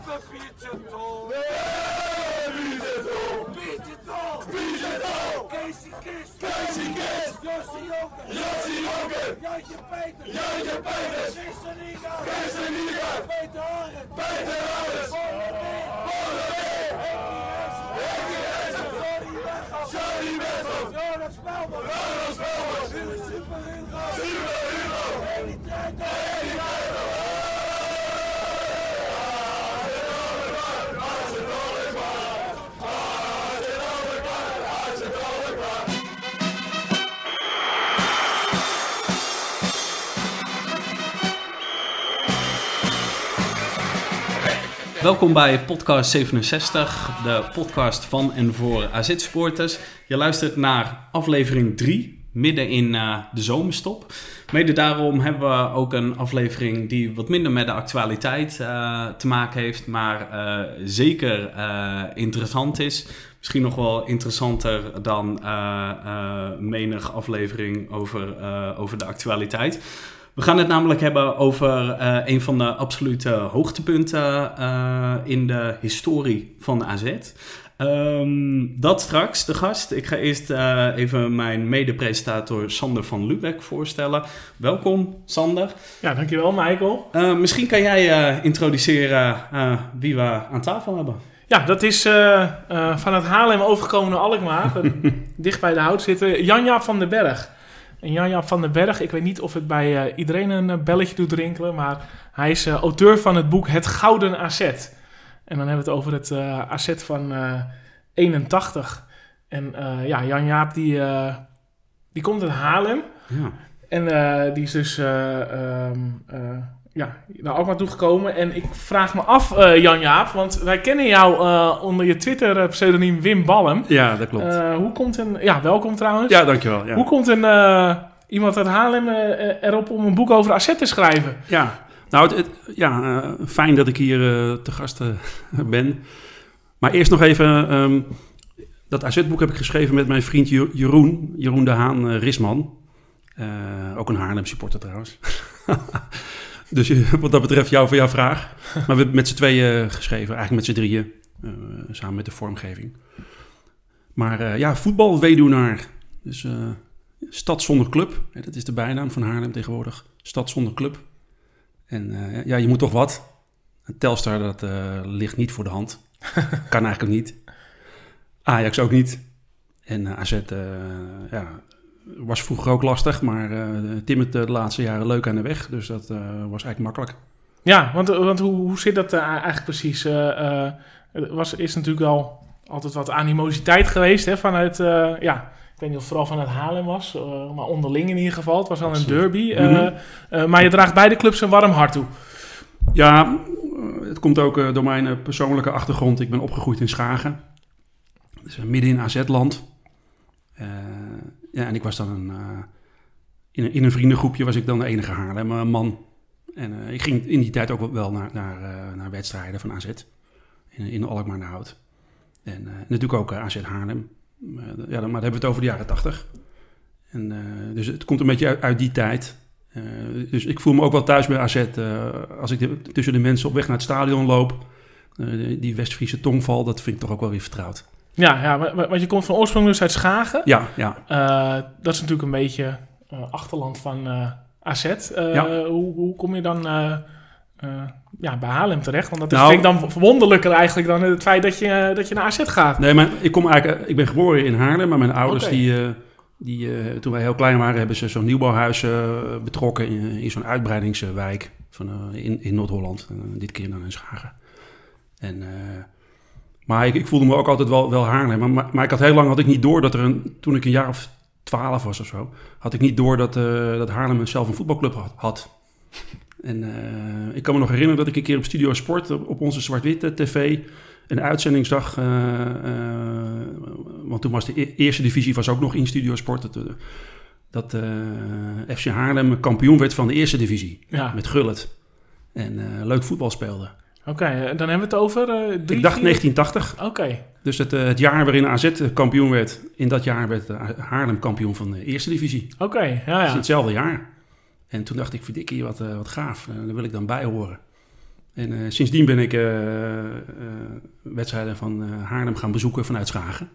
Pietje Tol. Pietje Tol. Pietje Tol. Casey Kist. Kist. Peter Haren. Peter Beek. Henkie Jensen. Sorry Weghoff. Sorry. Jonas Spelman. Jonas Spelman. Super Hugo. Super. Welkom bij podcast 67, de podcast van en voor AZ-supporters. Je luistert naar aflevering 3, midden in uh, de zomerstop. Mede daarom hebben we ook een aflevering die wat minder met de actualiteit uh, te maken heeft, maar uh, zeker interessant is. Misschien nog wel interessanter dan menig aflevering over, over de actualiteit. We gaan het namelijk hebben over uh, een van de absolute hoogtepunten uh, in de historie van AZ. Um, dat straks, de gast. Ik ga eerst uh, even mijn mede-presentator Sander van Lubeck voorstellen. Welkom, Sander. Ja, dankjewel, Michael. misschien kan jij introduceren wie we aan tafel hebben. Ja, dat is van het Haarlem overgekomen naar Alkmaar. dicht bij de hout zitten. Janja van den Berg. En Jan-Jaap van den Berg, ik weet niet of het bij uh, iedereen een uh, belletje doet rinkelen, maar hij is uh, auteur van het boek Het Gouden AZ. En dan hebben we het over het AZ van 81. En ja, Jan-Jaap die, die komt uit Haarlem. Ja. En die is dus um, ja, naar Alkmaar toegekomen. En ik vraag me af, Jan-Jaap, want wij kennen jou onder je Twitter-pseudoniem Wim Ballem. Ja, dat klopt. hoe komt een... Ja, welkom trouwens. Ja, dankjewel. Ja. Hoe komt een, iemand uit Haarlem erop om een boek over AZ te schrijven? Ja, nou, het, het, ja, fijn dat ik hier te gast ben. Maar eerst nog even, um, dat AZ-boek heb ik geschreven met mijn vriend Jeroen, Jeroen de Haan Risman. ook een Haarlem supporter trouwens. dus wat dat betreft jou voor jouw vraag. Maar we hebben met z'n tweeën geschreven, eigenlijk met z'n drieën, samen met de vormgeving. Maar uh, ja, voetbalweduwnaar. Dus uh, stad zonder club. Ja, dat is de bijnaam van Haarlem tegenwoordig. Stad zonder club. En ja, je moet toch wat. Telstar, dat ligt niet voor de hand. kan eigenlijk ook niet. Ajax ook niet. En AZ, ja, was vroeger ook lastig. Maar timmert de laatste jaren leuk aan de weg. Dus dat was eigenlijk makkelijk. Ja, want, want hoe, hoe zit dat eigenlijk precies? was, is natuurlijk wel altijd wat animositeit geweest hè, vanuit, ja, ik weet niet of het vooral vanuit Haarlem was, maar onderling in ieder geval. Het was wel een derby. Mm -hmm. maar je draagt beide clubs een warm hart toe. Ja, het komt ook door mijn persoonlijke achtergrond. Ik ben opgegroeid in Schagen. Dus midden in AZ-land. Ja, en ik was dan een, in, een, in een vriendengroepje was ik dan de enige Haarlemmer man. En ik ging in die tijd ook wel naar, naar, naar wedstrijden van AZ. In, in Alkmaar naar Hout. En uh, natuurlijk ook uh, AZ Haarlem. Uh, ja, maar dan hebben we het over de jaren tachtig. En, dus het komt een beetje uit, die tijd. dus ik voel me ook wel thuis bij AZ. als ik tussen de mensen op weg naar het stadion loop. die West-Friese tongval, dat vind ik toch ook wel weer vertrouwd. Ja, ja maar, want je komt van oorsprong dus uit Schagen. Ja, ja. dat is natuurlijk een beetje achterland van AZ. Ja. Hoe, hoe, kom je dan... Ja, bij Haarlem terecht. Want dat is, nou, vind ik dan verwonderlijker eigenlijk dan het feit dat je, dat je naar AZ gaat. Nee, maar ik, kom eigenlijk, ik ben geboren in Haarlem, maar mijn ouders, okay. die, die, toen wij heel klein waren, hebben ze zo'n nieuwbouwhuis betrokken in, in zo'n uitbreidingswijk van, in, in Noord-Holland. dit keer dan in Schagen. En, maar ik, ik, voelde me ook altijd wel, wel Haarlem. Maar, maar ik had heel lang had ik niet door dat er een, toen ik een jaar of twaalf was of zo, had ik niet door dat, dat Haarlem zelf een voetbalclub had. had. En uh, ik kan me nog herinneren dat ik een keer op Studio Sport op, op onze zwart-witte tv een uitzending zag. Uh, uh, want toen was de e eerste divisie was ook nog in Studio Sport. Dat, dat FC Haarlem kampioen werd van de eerste divisie. Ja. Met Gullit. En leuk voetbal speelde. Oké, okay, dan hebben we het over... drie, ik dacht 1980. Oké. Okay. Dus het, het, jaar waarin AZ kampioen werd, in dat jaar werd Haarlem kampioen van de eerste divisie. Oké, okay, ja, ja. Hetzelfde jaar. En toen dacht ik, verdikkie, wat, wat gaaf. Daar wil ik dan bij horen. En eh, sindsdien ben ik eh, eh, wedstrijden van eh, Haarlem gaan bezoeken vanuit Schagen.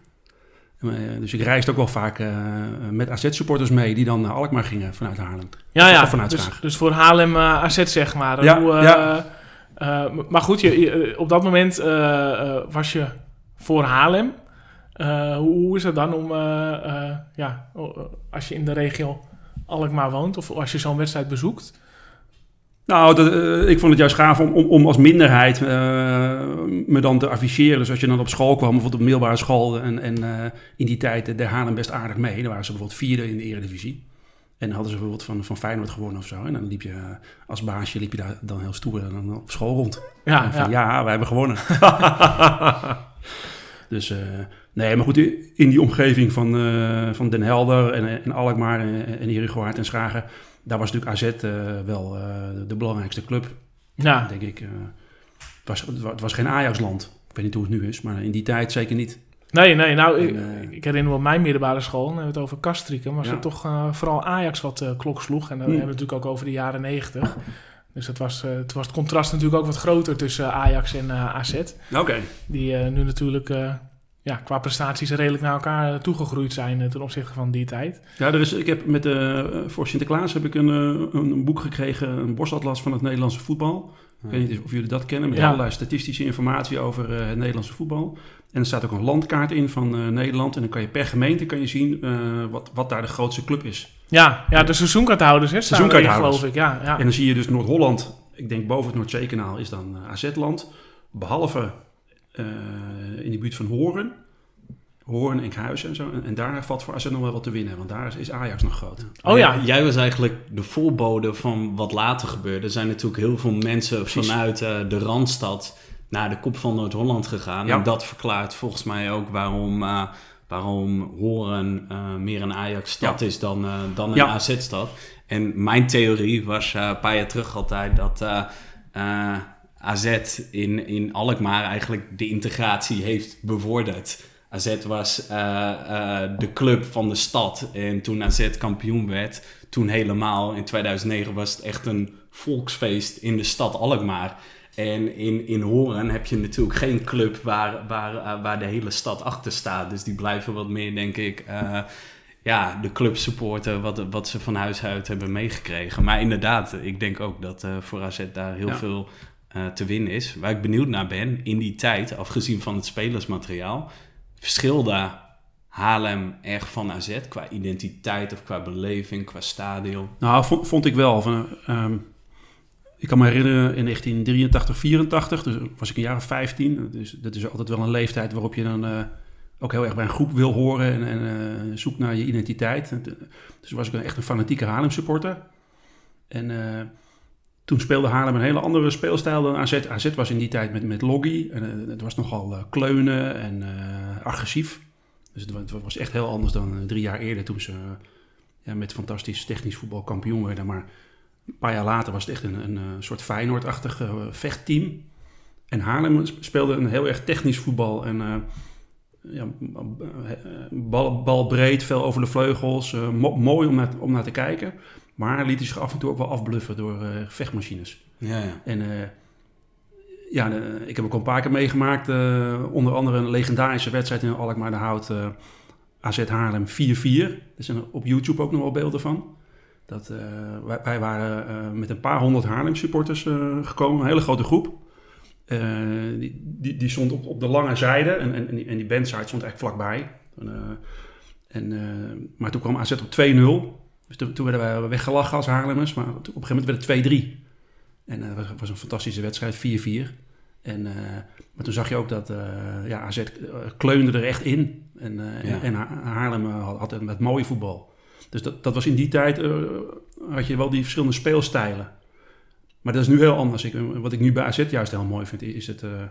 Eh, dus ik reisde ook wel vaak eh, met AZ-supporters mee die dan naar Alkmaar gingen vanuit Haarlem. Ja, ja. Vanuit dus, dus voor Haarlem eh, AZ, zeg maar. Ja, Hoe, eh, ja. Eh, maar goed, je, je- op dat moment eh, eh, was je voor Haarlem. Eh, hoe, is het dan om, eh, eh, ja, eh, als je in de regio Alkmaar woont of als je zo'n wedstrijd bezoekt? Nou, dat, eh, ik vond het juist gaaf om, om, als minderheid eh, me dan te afficheren. Dus als je dan op school kwam, bijvoorbeeld op middelbare school... en, en eh, in die tijd eh, deed Haarlem best aardig mee. Dan waren ze bijvoorbeeld vierde in de eredivisie. En hadden ze bijvoorbeeld van, van Feyenoord gewonnen of zo. En dan liep je eh, als baasje liep je daar dan heel stoer dan op school rond. Ja, En van, ja. ja, wij hebben gewonnen. dus eh, nee, maar goed, in die omgeving van, eh, van Den Helder en, en Alkmaar en, en en Schagen... daar was natuurlijk AZ eh, wel eh, de belangrijkste club ja. denk ik. eh, het, was, het wa- het was geen Ajax-land. Ik weet niet hoe het nu is, maar in die tijd zeker niet. Nee, nee, nou, En, eh, ik herinner me op mijn middelbare school, dan hebben we het over Kastrikum, was Ja. toch eh, vooral Ajax wat eh, klok sloeg. En dan Hmm. hebben we het natuurlijk ook over de jaren negentig. Dus het was, het was het contrast natuurlijk ook wat groter tussen Ajax en AZ. Oké. Die nu natuurlijk ja, qua prestaties redelijk naar elkaar toegegroeid zijn ten opzichte van die tijd. Ja, er is, ik heb met, voor Sinterklaas heb ik een, een boek gekregen, een borstatlas van het Nederlandse voetbal. Ik weet niet of jullie dat kennen, met Ja. allerlei statistische informatie over het Nederlandse voetbal. En er staat ook een landkaart in van eh, Nederland. En dan kan je per gemeente kan je zien eh, wat, wat daar de grootste club is. Ja, ja de seizoenkaarthouders hè, Seizoenkaarthouders. geloof ik. Ja, ja. En dan zie je dus Noord-Holland, ik denk boven het Noordzeekanaal is dan eh, AZ-land. Behalve eh, in de buurt van Hoorn. Hoorn, Enkhuizen en zo. En, en daar valt voor AZ nog wel wat te winnen, want daar is, is Ajax nog groot. Oh ja, Jij was eigenlijk de voorbode van wat later gebeurde. Er zijn natuurlijk heel veel mensen Precies. vanuit eh, de Randstad naar de kop van Noord-Holland gegaan. Ja. En dat verklaart volgens mij ook waarom, eh, waarom Horen eh, meer een Ajax-stad Ja. is dan, eh, dan een Ja. AZ-stad. En mijn theorie was een paar jaar terug altijd dat AZ in, in Alkmaar eigenlijk de integratie heeft bevorderd. AZ was de club van de stad. En toen AZ kampioen werd, toen helemaal in 2009 was het echt een volksfeest in de stad Alkmaar. En in, in Horen heb je natuurlijk geen club waar, waar, eh, waar de hele stad achter staat. Dus die blijven wat meer, denk ik, eh, ja, de club supporten wat, wat ze van huis uit hebben meegekregen. Maar inderdaad, ik denk ook dat eh, voor AZ daar heel Ja. veel te winnen is. Waar ik benieuwd naar ben, in die tijd, afgezien van het spelersmateriaal, verschilde Haarlem erg van AZ qua identiteit of qua beleving, qua stadion? Nou, vond, vond ik wel. Van, ehm, ik kan me herinneren in 1983, 84, dus was ik een jaar of 15. Dus dat is altijd wel een leeftijd waarop je dan eh, ook heel erg bij een groep wil horen en, en eh, zoekt naar je identiteit. En, eh, Dus was ik een, echt een fanatieke Haarlem supporter. En eh, toen speelde Haarlem een hele andere speelstijl dan AZ. AZ was in die tijd met, met Loggy. En, eh, het was nogal eh, kleunen en eh, agressief. Dus het, wa- het was echt heel anders dan eh, drie jaar eerder toen ze eh, ja, met fantastisch technisch voetbal kampioen werden. Maar een paar jaar later was het echt een, een, eh, soort Feyenoord-achtig vechtteam. En Haarlem speelde een heel erg technisch voetbal. En ja, bal, bal breed, veel over de vleugels. mo- mooi om naar, om naar te kijken. Maar liet hij zich af en toe ook wel afbluffen door vechtmachines. Ja, ja. En ja, ik heb ook een paar keer meegemaakt. eh, onder andere een legendarische wedstrijd in Alkmaar de Hout. eh, AZ Haarlem 4-4. Er zijn op YouTube ook nog wel beelden van. Dat, eh, wij, waren met een paar honderd Haarlem supporters gekomen. Een hele grote groep. Die, die, die stond op, op de lange zijde. En, en, en die, en bandside stond eigenlijk vlakbij. En, maar toen kwam AZ op 2-0. Dus toen, toen werden wij weggelachen als Haarlemmers. Maar op een gegeven moment werd het 2-3. En eh, het was, was een fantastische wedstrijd, 4-4. En, eh, maar toen zag je ook dat eh, ja, AZ eh, kleunde er echt in. En, eh, Ja. en Ha- Haarlem eh, had, had met mooie voetbal. Dus dat, dat was in die tijd, eh, had je wel die verschillende speelstijlen. Maar dat is nu heel anders. Ik, wat ik nu bij AZ juist heel mooi vind, is het, eh,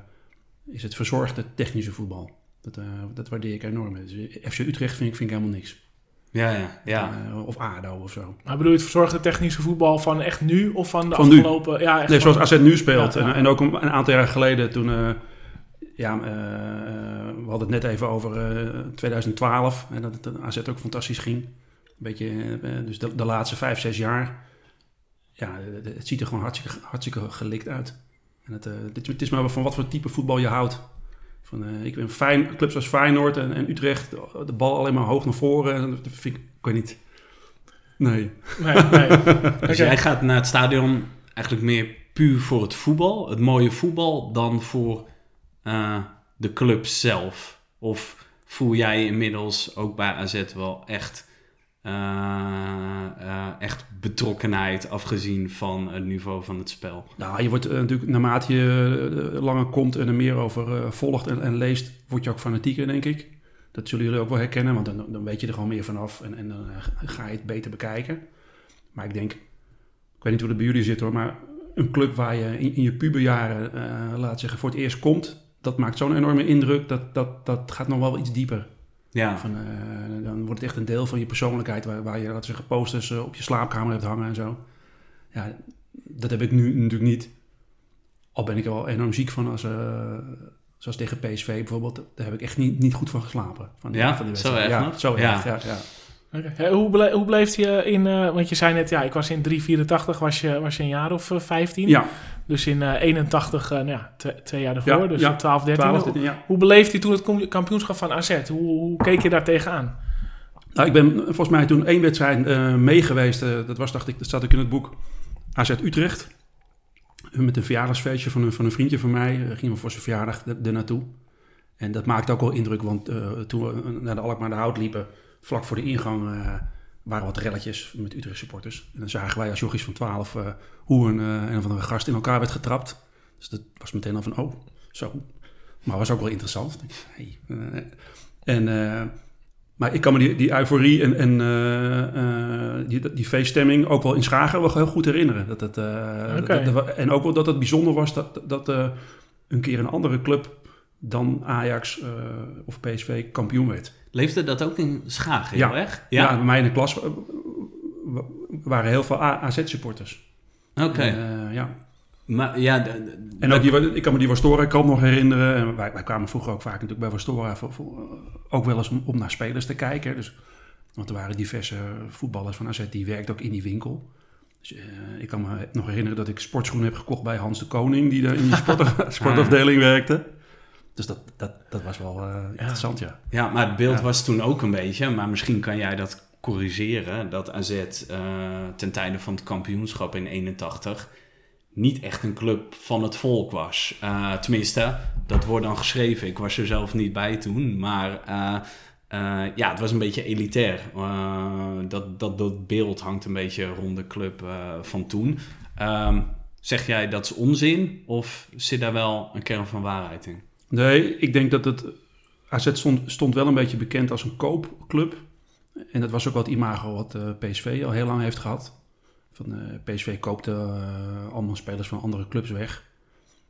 is het verzorgde technische voetbal. Dat, eh, dat waardeer ik enorm. Dus FC Utrecht vind ik, vind ik helemaal niks. Ja, ja, ja. Eh, of ADO of zo. Maar bedoel je het verzorgde technische voetbal van echt nu of van de Van nu. afgelopen... Ja, echt Nee, van- zoals AZ nu speelt. Ja, ja. En, en ook een, aantal jaar geleden toen... eh, ja, eh, we hadden het net even over eh, 2012. En dat het AZ ook fantastisch ging. Een beetje, dus de, de laatste vijf, zes jaar. Ja, het- ziet er gewoon hartstikke, hartstikke gelikt uit. En het, het, het is maar van wat voor type voetbal je houdt. Van, eh, ik ben fijn, clubs als Feyenoord en, en Utrecht, de bal alleen maar hoog naar voren. En dat vind ik, ik weet niet. Nee. Nee, nee. Dus jij gaat naar het stadion eigenlijk meer puur voor het voetbal, het mooie voetbal, dan voor eh, de club zelf? Of voel jij inmiddels ook bij AZ wel echt, echt betrokkenheid afgezien van het niveau van het spel? Nou, je wordt eh, natuurlijk, naarmate je eh, langer komt en er meer over eh, volgt en, leest, word je ook fanatieker, denk ik. Dat zullen jullie ook wel herkennen, want dan, dan weet je er gewoon meer vanaf en, en dan eh, ga je het beter bekijken. Maar ik denk, ik weet niet hoe het bij jullie zit hoor, maar een club waar je in, je puberjaren, eh laat zeggen, voor het eerst komt, dat maakt zo'n enorme indruk, dat, dat, dat gaat nog wel iets dieper. Ja, Van, eh, dan wordt het echt een deel van je persoonlijkheid, waar, waar je, we zeggen, posters eh, op je slaapkamer hebt hangen en zo. Ja, dat heb ik nu natuurlijk niet. Al ben ik er wel enorm ziek van als, eh, zoals tegen PSV bijvoorbeeld. Daar heb ik echt niet, niet goed van geslapen. Van die, Ja? van die Zo wedstrijd. ja? Zo Ja. erg, ja. ja. Hoe, bele- hoe bleef je in, eh, want je zei net, ja, ik was in 384, was je, was je een jaar of eh, 15. Ja, Dus in eh 81, eh, nou ja, twe- twee jaar ervoor, Ja, dus ja. in 12, 13. 12, hoe, 13, ja. hoe beleefde je toen het kampioenschap van AZ? Hoe, hoe keek je daar tegenaan? Nou, ik ben volgens mij toen één wedstrijd eh mee geweest. eh, dat was, dacht ik, dat staat ook in het boek. AZ Utrecht. Met een verjaardagsfeestje van een, van een vriendje van mij. eh, gingen we voor zijn verjaardag er naartoe. En dat maakte ook wel indruk, want eh, toen we eh, naar de Alkmaar de Hout liepen, vlak voor de ingang, eh, waren wat relletjes met Utrecht supporters. En dan zagen wij als jochies van 12 eh, hoe een, eh, een of andere gast in elkaar werd getrapt. Dus dat was meteen al van, oh, zo. Maar was ook wel interessant. Hey, en, maar ik kan me die, die euforie en, en die, die feeststemming ook wel in Schagen wel heel goed herinneren. Dat het, dat- dat- en ook wel dat het bijzonder was dat, dat een keer een andere club dan Ajax eh, of PSV kampioen werd. leefde dat ook in Schagen Ja. heel erg? Ja, bij mij in de klas eh, wa- waren heel veel AZ-supporters. Oké. ja. Maar ja, de- de- En ook die, ik kan me die Wastora-kant nog herinneren. En wij, wij kwamen vroeger ook vaak natuurlijk bij Wastora... Voor, voor, eh, ook wel eens om, om naar spelers te kijken. Dus, want er waren diverse voetballers van AZ die werkten ook in die winkel. Dus, eh, ik kan me nog herinneren dat ik sportschoenen heb gekocht bij Hans de Koning... die daar in die sport, sportafdeling werkte. Dus dat, dat, dat was wel eh, interessant, ja. Ja, maar het beeld Ja. was toen ook een beetje, maar misschien kan jij dat corrigeren, dat AZ eh, ten tijde van het kampioenschap in 81 niet echt een club van het volk was. Eh, tenminste, dat wordt dan geschreven. Ik was er zelf niet bij toen, maar ja, het was een beetje elitair. Dat, dat, dat beeld hangt een beetje rond de club van toen. Ehm, zeg jij dat is onzin of zit daar wel een kern van waarheid in? Nee, ik denk dat het... AZ stond, wel een beetje bekend als een koopclub. En dat was ook wat imago wat eh, PSV al heel lang heeft gehad. Van, eh, PSV koopte eh, allemaal spelers van andere clubs weg.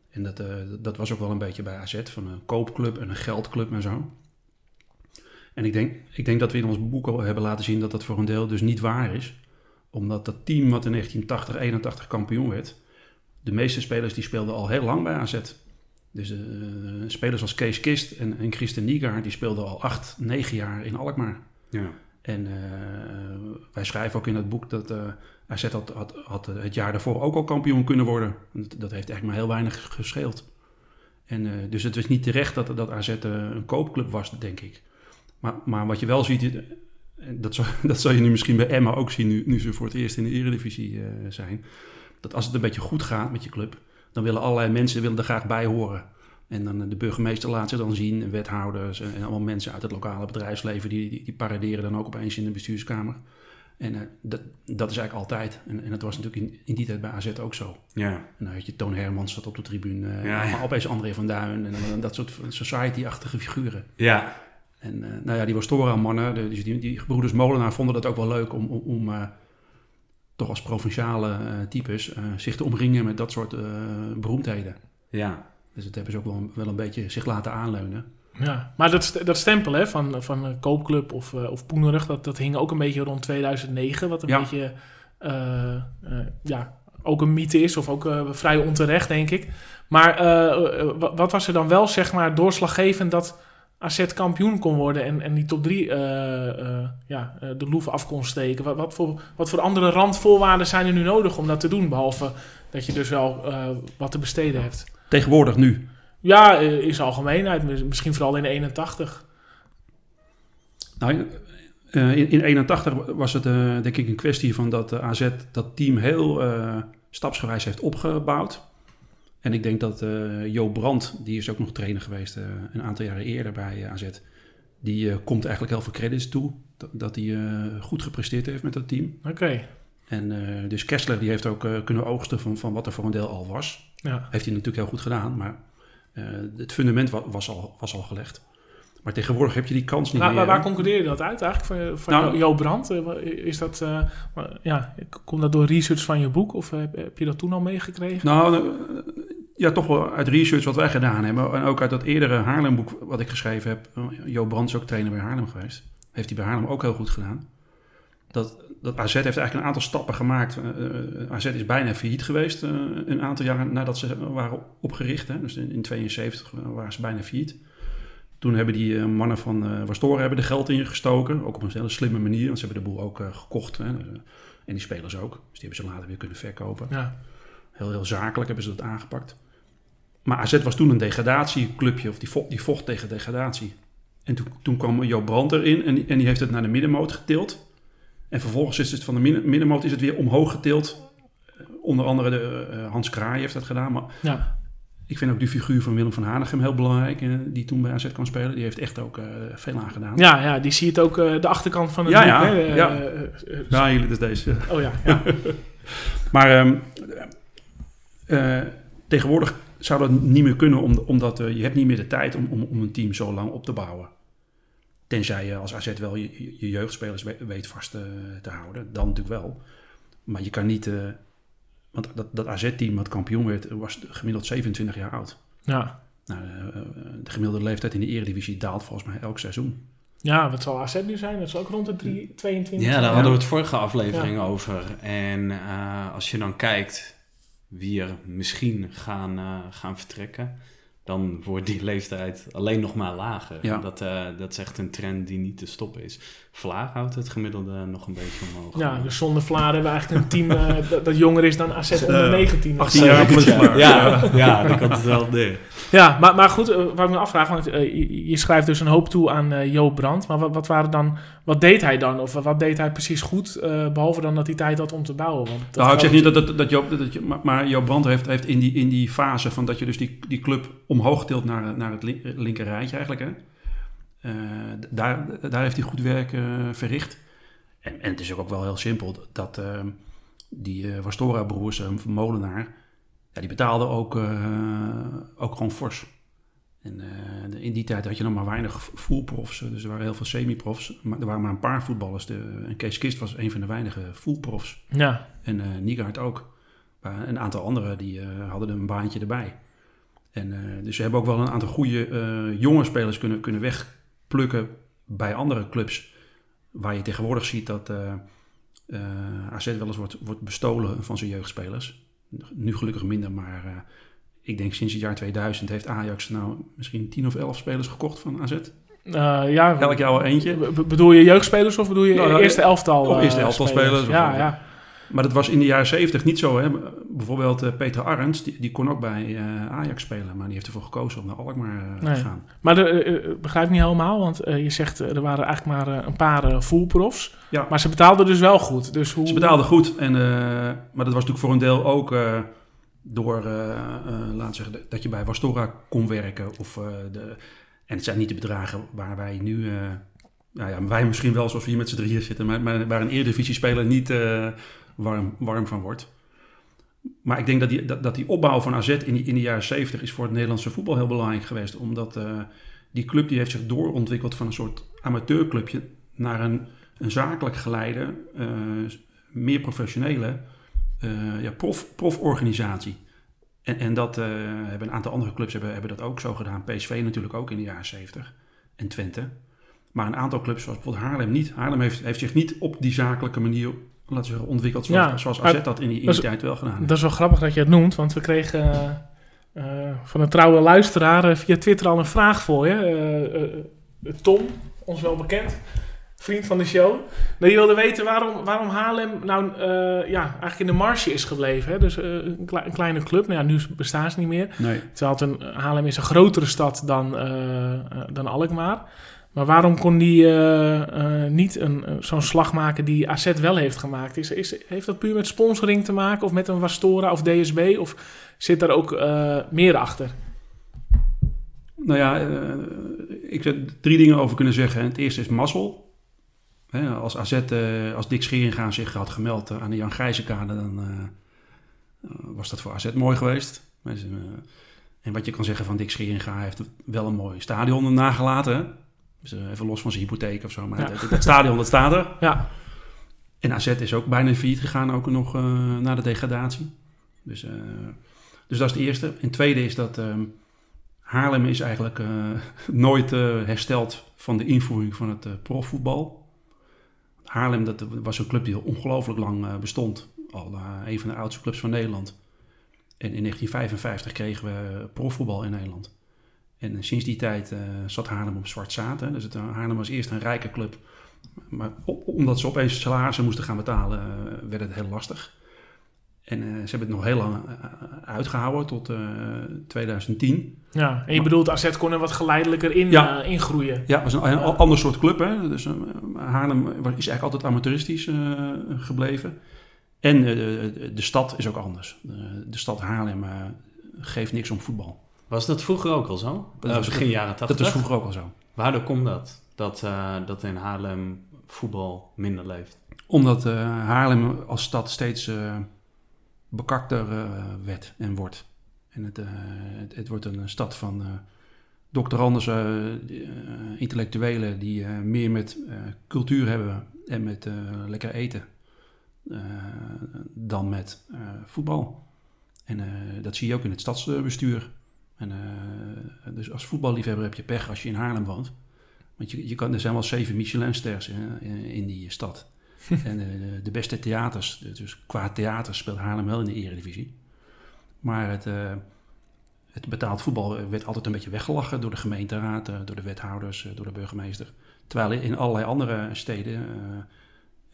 En dat, dat was ook wel een beetje bij AZ. Van een koopclub en een geldclub en zo. En ik denk, ik denk dat we in ons boek al hebben laten zien dat dat voor een deel dus niet waar is. Omdat dat team wat in 1980, 81 kampioen werd... De meeste spelers die speelden al heel lang bij AZ. Dus eh, spelers als Kees Kist en, en Christen Niegaard, die speelden al acht, negen jaar in Alkmaar. Ja. En eh, wij schrijven ook in het boek dat eh AZ had, had, had het jaar daarvoor ook al kampioen kunnen worden. Dat, dat heeft eigenlijk maar heel weinig gescheeld. En, dus het was niet terecht dat, dat AZ een koopclub was, denk ik. Maar, maar wat je wel ziet, dat zal, dat zal je nu misschien bij Emma ook zien, nu, nu ze voor het eerst in de eredivisie zijn. Dat als het een beetje goed gaat met je club, dan willen allerlei mensen willen er graag bij horen. En dan eh, de burgemeester laat ze dan zien, en wethouders en, en allemaal mensen uit het lokale bedrijfsleven, die, die, die paraderen dan ook opeens in de bestuurskamer. En eh, dat, dat is eigenlijk altijd. En, en dat was natuurlijk in, in die tijd bij AZ ook zo. Ja. En dan had je Toon Hermans zat op de tribune, eh, Ja, ja. maar opeens André van Duin en, dat soort society-achtige figuren. Ja. En nou ja, die Wastora-mannen, de- dus die, die gebroeders Molenaar vonden dat ook wel leuk om, om, om toch als provinciale eh, types eh, zich te omringen met dat soort eh, beroemdheden. Ja. Dus dat hebben ze ook wel, wel een beetje zich laten aanleunen. Ja, maar dat, dat stempel hè, van, van koopclub of, eh, of Poenerig, dat, dat hing ook een beetje rond 2009. Wat een Ja. beetje, eh, eh, ja, ook een mythe is. Of ook eh, vrij onterecht, denk ik. Maar wa- wat was er dan wel, zeg maar, doorslaggevend dat AZ kampioen kon worden en, en die top 3 ja, eh, de loeven af kon steken? Wat, wat, voor, wat voor andere randvoorwaarden zijn er nu nodig om dat te doen? Behalve dat je dus wel eh, wat te besteden hebt. Tegenwoordig nu. Ja, eh, in zijn algemeenheid. mis- Misschien vooral in de 81. Nou, eh, in, in 81 was het eh, denk ik een kwestie van dat eh, AZ dat team heel eh, stapsgewijs heeft opgebouwd. En ik denk dat eh Jo Brandt, die is ook nog trainer geweest eh, een aantal jaren eerder bij eh, AZ, die komt eigenlijk heel veel credits toe. Dat, hij goed gepresteerd heeft met dat team. Oké. En dus Kessler die heeft ook kunnen oogsten van, van wat er voor een deel al was. Ja. Heeft hij natuurlijk heel goed gedaan, maar het fundament wa- was al, was al gelegd. Maar tegenwoordig heb je die kans niet meer. waar, waar concludeer je dat uit eigenlijk? Van, van Nou- Jo- Jo Brandt? Wa- Is dat, maar, ja, komt dat door research van je boek? Of heb, heb je dat toen al meegekregen? Nou, ja, toch wel uit research wat wij gedaan hebben. En ook uit dat eerdere Haarlemboek wat ik geschreven heb. Jo Brandt is ook trainer bij Haarlem geweest. Heeft hij bij Haarlem ook heel goed gedaan. Dat, dat AZ heeft eigenlijk een aantal stappen gemaakt. Eh, eh, AZ is bijna failliet geweest eh, een aantal jaren nadat ze waren opgericht. Hè. Dus in 1972 waren ze bijna failliet. Toen hebben die mannen van eh Wastoren hebben er geld in gestoken. Ook op een hele slimme manier. Want ze hebben de boel ook gekocht. Hè. En die spelers ook. Dus die hebben ze later weer kunnen verkopen. Ja. Heel, heel zakelijk hebben ze dat aangepakt. Maar AZ was toen een degradatieclubje, of die vocht, die vocht tegen degradatie. En toen, toen kwam Jo Brandt erin en, die- en die heeft het naar de middenmoot getild. En vervolgens is het van de midden- middenmoot is het weer omhoog getild. Eh, Onder andere de, eh, Hans Kraai heeft dat gedaan. Maar ja. ik vind ook die figuur van Willem van Hanegem heel belangrijk, eh, die toen bij AZ kwam spelen. Die heeft echt ook veel aan gedaan. Ja, ja, die zie je het ook de achterkant van het Ja, ja, hè? Ja. Ja, hier, is deze. oh ja, ja. Maar ehm, eh, tegenwoordig zou dat niet meer kunnen, om- omdat eh, je hebt niet meer de tijd om, om, om een team zo lang op te bouwen. Tenzij je als AZ wel je, je- je jeugdspelers we- weet vast eh, te houden. Dan natuurlijk wel. Maar je kan niet... eh, want dat, dat AZ-team wat kampioen werd, was gemiddeld 27 jaar oud. ja. Nou, de gemiddelde leeftijd in de eredivisie daalt volgens mij elk seizoen. Ja, wat zal AZ nu zijn? Dat is ook rond de drie- 22. Ja, daar hadden we het vorige aflevering over. En eh, als je dan kijkt wie er misschien gaan, eh, gaan vertrekken, dan wordt die leeftijd alleen nog maar lager. Ja. Dat, eh, dat is echt een trend die niet te stoppen is. Vlaag houdt het gemiddelde nog een beetje omhoog. Ja, dus zonder Vlaar hebben we eigenlijk een team eh, dat, dat jonger is dan AZ onder Eh, 19. 18 jaar plus ja, ja, ja, dat kan het wel. Ja, maar, maar goed, eh, waar ik me afvraag, want eh, je, je schrijft dus een hoop toe aan eh Joop Brandt. Maar wat, wat, waren dan, wat deed hij dan? Of wat deed hij precies goed, eh, behalve dan dat hij tijd had om te bouwen? Want dat Nou, ik zeg niet geldt- dat, dat, dat Joop, dat je, maar, maar Joop Brandt heeft, heeft in, die, in die fase van dat je dus die, die club omhoog tilt naar, naar het lin- linker rijtje eigenlijk. Hè? Eh, daar, daar heeft hij goed werk eh, verricht. En, en het is ook wel heel simpel dat eh, die Wastora-broers, eh, Molenaar, ja, die betaalden ook, ook gewoon fors. En in die tijd had je nog maar weinig fullprofs. Dus er waren heel veel semi-profs. Maar er waren maar een paar voetballers. De, en Kees Kist was een van de weinige fullprofs. Ja, En eh Niegaard ook. Maar een aantal anderen die hadden een baantje erbij. En, dus ze hebben ook wel een aantal goede jonge spelers kunnen, kunnen wegplukken bij andere clubs. Waar je tegenwoordig ziet dat eh eh, AZ wel eens wordt, wordt bestolen van zijn jeugdspelers. Nu gelukkig minder, maar eh, ik denk sinds het jaar 2000 heeft Ajax nou misschien 10 of 11 spelers gekocht van AZ. Ja Elk jaar wel eentje. be- be- bedoel je jeugdspelers of bedoel je Nou, nou, eerste elftal? eerste elftal spelers Ja, ja. Maar dat was in de jaren 70 niet zo. Hè? Bijvoorbeeld eh, Peter Arends, die, die kon ook bij eh, Ajax spelen. Maar die heeft ervoor gekozen om naar Alkmaar eh, Nee. te gaan. Maar de, eh, begrijp ik niet helemaal, want je zegt er waren eigenlijk maar een paar fullprofs. Ja. Maar ze betaalden dus wel goed. Dus hoe... Ze betaalden goed. En, maar dat was natuurlijk voor een deel ook door, laten zeggen, dat je bij Wastora kon werken. Of, de, en het zijn niet de bedragen waar wij nu, nou ja, wij misschien wel zoals we hier met z'n drieën zitten, maar, maar waar een Eredivisie-speler niet warm, warm van wordt. Maar ik denk dat die, dat, die opbouw van AZ in, in de jaren 70 is voor het Nederlandse voetbal heel belangrijk geweest. Omdat eh, die club die heeft zich doorontwikkeld van een soort amateurclubje naar een, een zakelijk geleide, eh, meer professionele eh, ja, prof, proforganisatie. En, en dat hebben een aantal andere clubs hebben, hebben dat ook zo gedaan. PSV natuurlijk ook in de jaren 70 en Twente. Maar een aantal clubs, zoals bijvoorbeeld Haarlem niet. Haarlem heeft, heeft zich niet op die zakelijke manier laten zeggen, ontwikkeld zoals, Ja, zoals AZ dat in die, in die tijd wel gedaan heeft. Dat is wel grappig dat je het noemt, want we kregen eh, eh, van een trouwe luisteraar eh, via Twitter al een vraag voor je. Tom, ons wel bekend. vriend van de show. Die wilde weten waarom, waarom Haarlem nou ja, eigenlijk in de marge is gebleven. Hè? Dus een, kle- een kleine club. Nou ja, nu bestaan ze niet meer. Nee. Terwijl het een, Haarlem is een grotere stad dan, dan Alkmaar. Maar waarom kon die eh, eh, niet een, eh, zo'n slag maken die AZ wel heeft gemaakt? Is, is, heeft dat puur met sponsoring te maken? Of met een Wastora of DSB? Of zit daar ook meer achter? Nou ja, ik zou er drie dingen over kunnen zeggen. Het eerste is mazzel. Als AZ, als Dick Scheringa zich had gemeld aan de Jan Gijzenkade, dan was dat voor AZ mooi geweest. En wat je kan zeggen van Dick Scheringa, hij heeft wel een mooi stadion nagelaten. Dus, eh, even los van zijn hypotheek of zo. Maar Ja. het stadion, dat staat er. Ja, En AZ is ook bijna failliet gegaan, ook nog eh, na de degradatie. Dus, eh, dus dat is het eerste. En het tweede is dat ehm, Haarlem is eigenlijk nooit hersteld van de invoering van het profvoetbal. Haarlem dat was een club die ongelooflijk lang bestond. Al een van de oudste clubs van Nederland. En in 1955 kregen we profvoetbal in Nederland. En sinds die tijd eh, zat Haarlem op zwart zaten. Dus het, eh, Haarlem was eerst een rijke club. Maar omdat ze opeens salarissen moesten gaan betalen, eh, werd het heel lastig. En eh, ze hebben het nog heel lang eh, uitgehouden tot eh, 2010. ja. en je bedoelt AZ kon er wat geleidelijker in, Ja. eh, ingroeien. Ja, het was een, een ander soort club. Hè? Dus, eh, Haarlem is eigenlijk altijd amateuristisch eh, gebleven. En eh, de, stad is ook anders. De, stad Haarlem eh, geeft niks om voetbal. Was dat vroeger ook al zo? Dat Eh, was- begin jaren 80? Dat was vroeger ook al zo. Waardoor komt dat? Dat, eh, dat in Haarlem voetbal minder leeft? Omdat eh, Haarlem als stad steeds bekakter werd en wordt. En het, het, het wordt een stad van doctoranders, intellectuelen die meer met cultuur hebben en met lekker eten dan met voetbal. En dat zie je ook in het stadsbestuur. En, eh, dus als voetballiefhebber heb je pech als je in Haarlem woont. Want je, je kan, er zijn wel zeven Michelinsters in, in, die stad. en eh, de beste theaters, dus qua theater speelt Haarlem wel in de eredivisie. Maar het, eh, het betaald voetbal werd altijd een beetje weggelachen door de gemeenteraad, door de wethouders, door de burgemeester. Terwijl in allerlei andere steden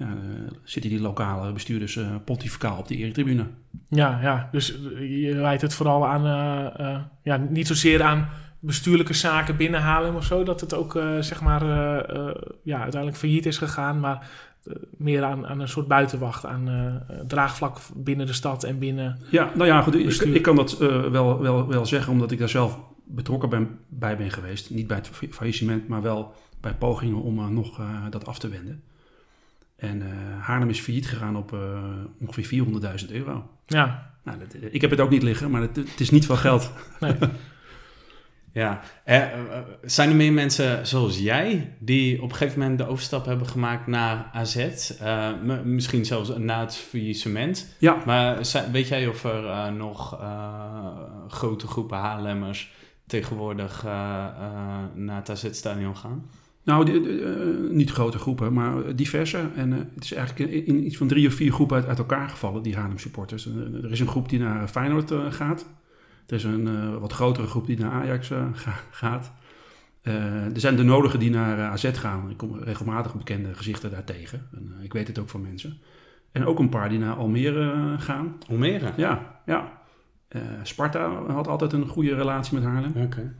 ja, eh, zitten die lokale bestuurders eh, pontificaal op de eretribune. Ja, ja, dus eh, je wijt het vooral aan, ja, niet zozeer aan bestuurlijke zaken binnen Haarlem of zo, dat het ook, zeg maar, ja, uiteindelijk failliet is gegaan, maar meer aan, aan een soort buitenwacht, aan draagvlak binnen de stad en binnen... Ja, nou ja, goed, ik, kan dat wel, wel, wel zeggen, omdat ik daar zelf betrokken ben, bij ben geweest. Niet bij het fa- faillissement, maar wel bij pogingen om nog dat af te wenden. En eh, Haarlem is failliet gegaan op eh, ongeveer 400.000 euro. Ja, Nou, dat, eh, ik heb het ook niet liggen, maar het, het is niet veel geld. nee. Ja, eh, zijn er meer mensen zoals jij die op een gegeven moment de overstap hebben gemaakt naar AZ? Misschien zelfs na het faillissement. Ja, Maar weet jij of er nog grote groepen Haarlemmers tegenwoordig naar het AZ-stadion gaan? Nou, die, eh, niet grote groepen, maar diverse. En eh, het is eigenlijk in, in iets van drie of vier groepen uit, uit elkaar gevallen, die Haarlem supporters. Eh, er is een groep die naar Feyenoord eh, gaat. Er is een eh, wat grotere groep die naar Ajax eh, ga- gaat. Eh, er zijn de nodigen die naar eh, AZ gaan. Ik kom regelmatig bekende gezichten daar tegen. En, eh, ik weet het ook van mensen. En ook een paar die naar Almere eh, gaan. Almere? Ja, ja. Eh, Sparta had altijd een goede relatie met Haarlem. Oké.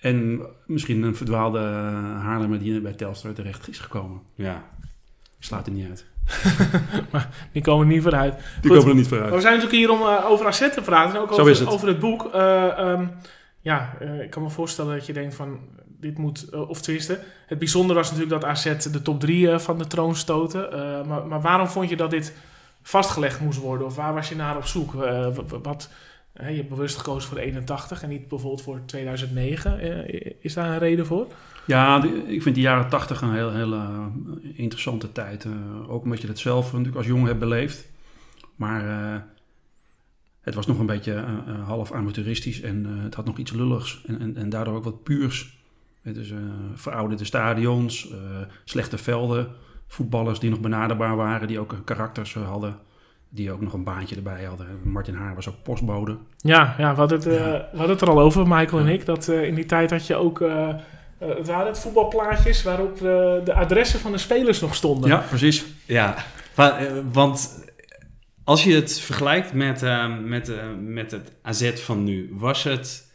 En misschien een verdwaalde eh, Haarlemmer die bij Telstar terecht is gekomen. Ja. Slaat er niet uit. Die komen er niet vooruit. Die Goed. komen er niet Maar vooruit. we zijn natuurlijk hier om eh, over AZ te praten. En ook Zo over, is het. over het boek. Eh, ehm, ja, eh, ik kan me voorstellen dat je denkt van... Dit moet, of tenminste... Het bijzondere was natuurlijk dat AZ de top 3 van de troon stoten. Eh, maar, maar waarom vond je dat dit vastgelegd moest worden? Of waar was je naar op zoek? Eh, wat, je hebt bewust gekozen voor 81 en niet bijvoorbeeld voor 2009. Eh, is daar een reden voor? Ja, de- ik vind de jaren tachtig een heel, eh, interessante tijd. Eh, ook omdat je dat zelf natuurlijk als jongen hebt beleefd. Maar het was nog een beetje half amateuristisch en het had nog iets lulligs. En, en, en daardoor ook wat puurs. Het is verouderde stadions, slechte velden, voetballers die nog benaderbaar waren, die ook karakters hadden. Die ook nog een baantje erbij hadden. Martin Haar was ook postbode. Ja, ja, we, hadden het, eh, Ja. we hadden het er al over, Michael en ik. Dat eh, in die tijd had je ook... Eh, het waren het voetbalplaatjes waarop de adressen van de spelers nog stonden. Ja, precies. Ja, wa- want als je het vergelijkt met, met, met het AZ van nu, was het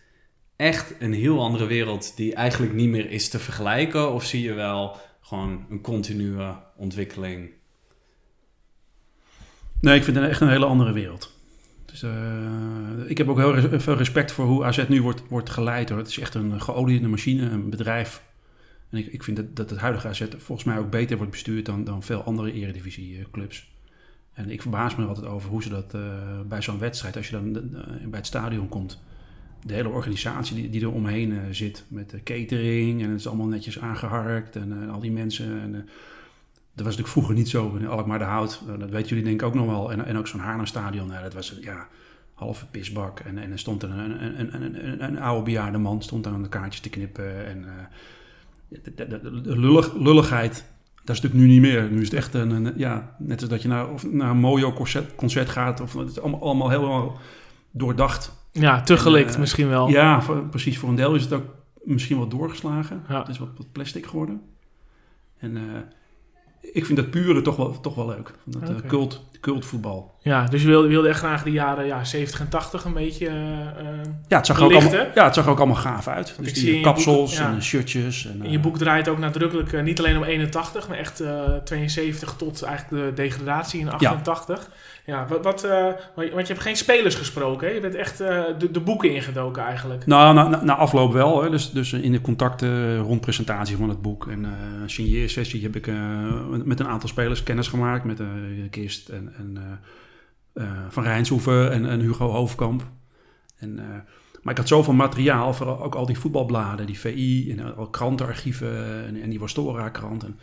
echt een heel andere wereld die eigenlijk niet meer is te vergelijken? Of zie je wel gewoon een continue ontwikkeling? Nee, ik vind het echt een hele andere wereld. Dus, eh, ik heb ook heel res- veel respect voor hoe AZ nu wordt, wordt geleid. Hoor. Het is echt een geoliede machine, een bedrijf. En ik, ik vind dat, dat het huidige AZ volgens mij ook beter wordt bestuurd dan, dan veel andere eredivisieclubs. En ik verbaas me altijd over hoe ze dat eh, bij zo'n wedstrijd, als je dan eh, bij het stadion komt, de hele organisatie die, die er omheen eh, zit, met de catering en het is allemaal netjes aangeharkt en eh, al die mensen. En, eh, was natuurlijk vroeger niet zo in Alkmaar de Hout. Eh, dat weten jullie denk ik ook nog wel. En, en ook zo'n Haarlemstadion, nou, dat was ja, halve pisbak. En, en er stond er een, een, een, een, een, een oude bejaarde man stond daar aan de kaartjes te knippen. En eh, de, de, de- de lullig, lulligheid, dat is natuurlijk nu niet meer. Nu is het echt een, een- ja, net als dat je naar, of naar een Mojo concert, concert gaat. Of, het is allemaal, allemaal helemaal doordacht. Ja, te gelikt En, eh, misschien wel. Ja, voor- precies. Voor een deel is het ook misschien wat doorgeslagen. Ja. Het is wat, wat plastic geworden. En ik vind dat pure toch wel, toch wel leuk. Dat eh, cult, cultvoetbal. Ja, dus je wilde, wilde echt graag de jaren ja, 70 en 80 een beetje... eh, Ja, het zag ook, allemaal, ja, het zag er ook allemaal gaaf uit. Dus die kapsels boek- ja. en shirtjes. En, in je eh, boek draait ook nadrukkelijk niet alleen om 81, maar echt eh 72 tot eigenlijk de degradatie in 88. Ja, wat, wat, want je hebt geen spelers gesproken, hè? Je bent echt de, de boeken ingedoken eigenlijk. Nou, na, na, na afloop wel. Hè. Dus, dus in de contacten rond presentatie van het boek en eh signeersessie heb ik met een aantal spelers kennis gemaakt. Met Kist en, en Van Rijnshoeven en, en Hugo Hoofdkamp. En, eh, maar ik had zoveel materiaal, vooral ook al die voetbalbladen, die VI en eh, al krantenarchieven en, en die Wastora-krant. En,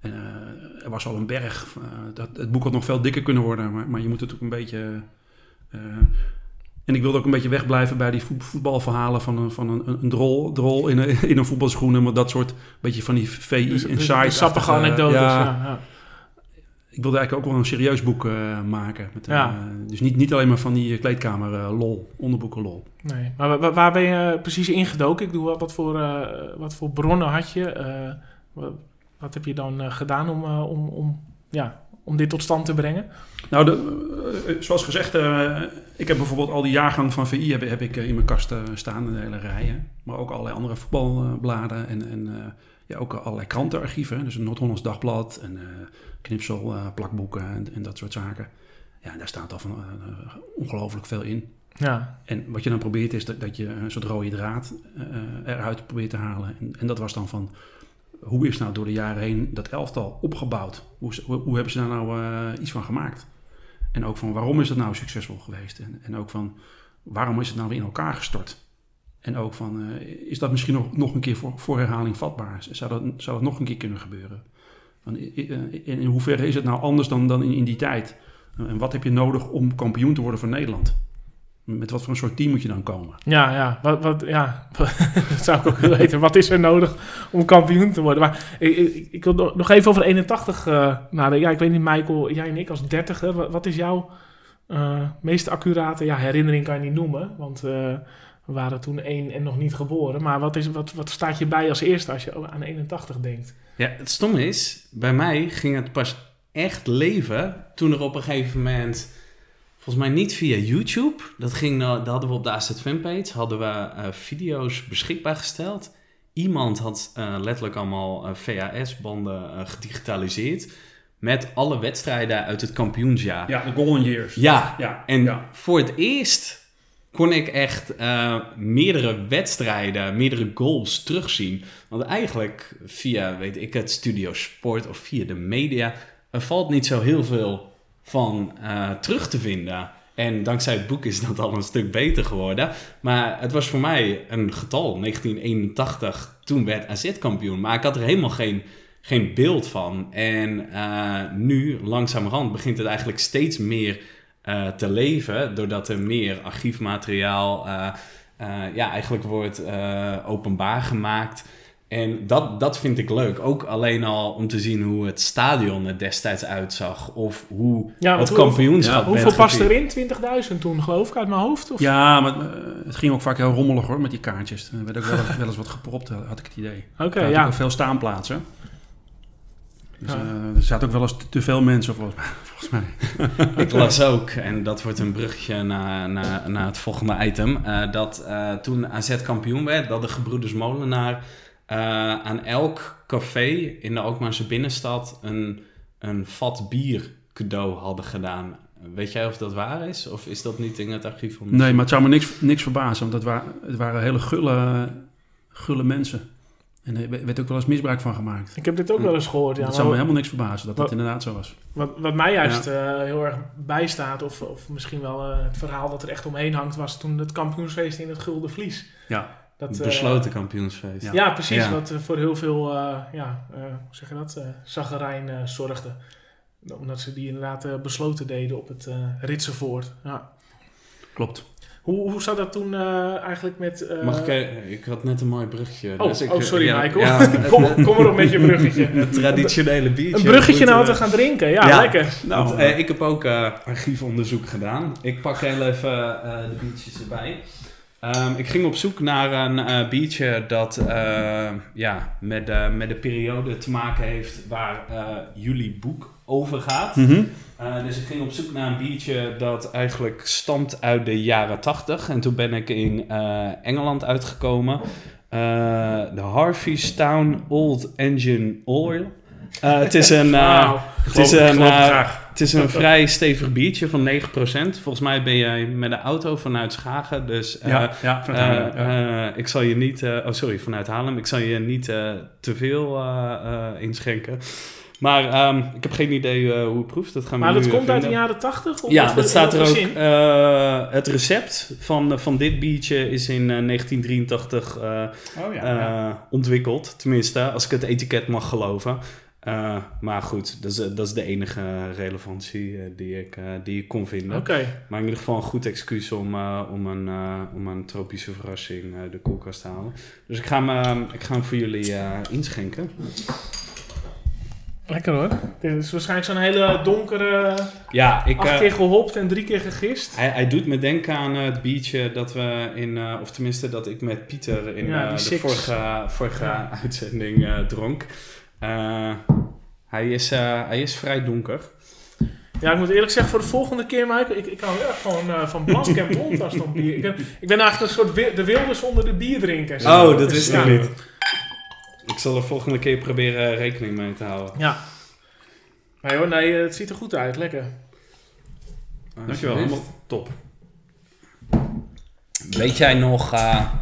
en, eh, er was al een berg. eh, dat, het boek had nog veel dikker kunnen worden, maar, maar je moet het ook een beetje... eh, en ik wilde ook een beetje wegblijven bij die voet- voetbalverhalen van een, van een, een drol, drol in, een, in een voetbalschoenen. Maar dat soort, beetje van die VI Dus, en dus sappige anekdotes. Ja, Ja, ik wilde eigenlijk ook wel een serieus boek eh, maken. Met, eh, dus niet, niet alleen maar van die kleedkamer eh, lol, onderboeken lol. Nee, maar wa- wa- waar ben je precies ingedoken? Ik doe wat, wat, voor, wat voor bronnen had je? Wat, heb je dan gedaan om, om, om, ja, om dit tot stand te brengen? Nou, de, zoals gezegd, ik heb bijvoorbeeld al die jaargangen van VI heb, heb ik in mijn kast staan, de hele rijen. Maar ook allerlei andere voetbalbladen en, en ja, ook allerlei krantenarchieven. Dus een Noord-Hollands Dagblad en eh, knipsel, eh, plakboeken en, en dat soort zaken. Ja, daar staat al van eh, ongelooflijk veel in. Ja, En wat je dan probeert is dat, dat je een soort rode draad eruit probeert te halen. En, en dat was dan van, hoe is nou door de jaren heen dat elftal opgebouwd? Hoe, hoe, hoe hebben ze daar nou iets van gemaakt? En ook van, waarom is het nou succesvol geweest? En, en ook van, waarom is het nou weer in elkaar gestort? En ook van, eh, is dat misschien nog, nog een keer voor, voor herhaling vatbaar? Zou dat, zou dat nog een keer kunnen gebeuren? Eh, in hoeverre is het nou anders dan, dan in, in die tijd? En wat heb je nodig om kampioen te worden voor Nederland? Met wat voor een soort team moet je dan komen? ja, ja. Wat, wat, ja. dat zou ik ook willen weten. Wat is er nodig om kampioen te worden? Maar ik, ik, ik wil nog- even over 81 eh nadenken. Ja, ik weet niet, Michael, jij en ik als dertiger. Wat, is jouw eh, meest accurate ja, herinnering? Kan je niet noemen, want eh, we waren toen één en nog niet geboren. Maar wat, is, wat, wat staat je bij als eerste als je aan 81 denkt? Ja, het stomme is, bij mij ging het pas echt leven toen er op een gegeven moment, volgens mij niet via YouTube, dat, ging, nou- dat hadden we op de AZ fanpage, hadden we eh, video's beschikbaar gesteld. Iemand had eh, letterlijk allemaal eh, VHS-banden eh, gedigitaliseerd met alle wedstrijden uit het kampioensjaar. Ja, de golden years. Ja, Ja, en ja. voor het eerst kon ik echt eh, meerdere wedstrijden, meerdere goals terugzien. Want eigenlijk via, weet ik het, Studio Sport of via de media, er valt niet zo heel veel van eh, terug te vinden. En dankzij het boek is dat al een stuk beter geworden. Maar het was voor mij een getal, 1981, toen werd AZ kampioen. Maar ik had er helemaal geen, geen beeld van. En eh, nu, langzamerhand, begint het eigenlijk steeds meer eh, te leven. Doordat er meer archiefmateriaal eh, eh, ja, eigenlijk wordt eh, openbaar gemaakt. En dat, dat vind ik leuk. Ook alleen al om te zien hoe het stadion er destijds uitzag. Of hoe Ja, het hoe- kampioenschap Hoeveel werd past erin? 20.000 toen, geloof ik, uit mijn hoofd? Of? Ja, maar het ging ook vaak heel rommelig hoor, met die kaartjes. Er werd ook wel, eens- wel eens wat gepropt, had ik het idee. Oké, Er had ja. ook veel staanplaatsen. Dus, Ja. eh, er zaten ook wel eens te, te veel mensen volgens mij. Volgens mij. Ik las ook, en dat wordt een bruggetje naar, naar, naar het volgende item, eh, dat eh, toen AZ kampioen werd, dat de gebroeders Molenaar eh, aan elk café in de Alkmaarse binnenstad een, een vat bier cadeau hadden gedaan. Weet jij of dat waar is? Of is dat niet in het archief van... Nee, maar het zou me niks, niks verbazen, want het waren, het waren hele gulle, gulle mensen. En er werd ook wel eens misbruik van gemaakt. Ik heb dit ook wel eens gehoord. Ja, dat zou me helemaal niks verbazen dat dat Wat- inderdaad zo was. wat, wat mij juist eh, heel erg bijstaat, of, of misschien wel eh, het verhaal dat er echt omheen hangt, was toen het kampioensfeest in het Gulden Vlies. Ja. Dat, Het eh, besloten kampioensfeest. Ja. Ja, precies. Ja. Wat voor heel veel, eh, ja, eh, hoe zeg je dat, eh zaggerijn eh, zorgde. Omdat ze die inderdaad eh, besloten deden op het eh Ritsenvoort. Ja. Klopt. Hoe, hoe zat dat toen eh, eigenlijk met... eh, Mag ik... eh, Ik had net een mooi bruggetje. Oh, dus ik, oh, sorry ja, Michael. ja, kom, kom erop met je bruggetje. het traditionele biertje. Een bruggetje wat we gaan drinken. Ja, ja. lekker. Want, Nou, eh, ik heb ook eh, archiefonderzoek gedaan. Ik pak heel even eh, de biertjes erbij. Ehm, ik ging op zoek naar een eh, biertje dat eh, ja, met, de met de periode te maken heeft waar eh, jullie boek over gaat. mhm. Eh, dus ik ging op zoek naar een biertje dat eigenlijk stamt uit de jaren 80. En toen ben ik in eh, Engeland uitgekomen. Eh, De Harvey's Town Old Engine Oil. Het is een... het is een, het is een vrij stevig biertje van 9%. Volgens mij ben jij met de auto vanuit Schagen. Dus ja, ja, vanuit Haarlem, ja. ik zal je niet... oh, sorry, vanuit Haarlem. Ik zal je niet te veel inschenken. Maar ehm, ik heb geen idee eh, hoe het proeft. Dat gaan we Maar nu dat eh, komt uit de jaren 80? Of Ja, wat dat staat er ook. eh, het recept van, van dit biertje is in eh, 1983 eh, Oh ja. eh, ontwikkeld. Tenminste, als ik het etiket mag geloven. Eh, maar goed, dat is, dat is de enige relevantie die, ik, die ik kon vinden. Oké. Maar in ieder geval een goed excuus om, eh, om, een, eh, om een tropische verrassing eh, de koelkast te halen. Dus ik ga hem, eh, ik ga hem voor jullie eh, inschenken. Lekker hoor. Dit is waarschijnlijk zo'n hele donkere... Ja, ik, acht eh, keer gehopt en drie keer gegist. hij, hij doet me denken aan eh, het biertje dat we in, eh, of tenminste dat ik met Pieter in Ja, de Six. vorige, vorige Ja. uitzending dronk. Hij, is, hij is vrij donker. Ja, ik moet eerlijk zeggen, voor de volgende keer, Michael, ik, ik hou heel erg van, eh van blank en blond als dan bier. Ik ben, ik ben eigenlijk een soort wi- de wilders onder de bierdrinkers. Oh, dat wist ja. ik niet. Ik zal er volgende keer proberen rekening mee te houden. Ja. Nee hoor, nee, het ziet er goed uit. Lekker. Dankjewel, helemaal top. Weet jij nog, eh,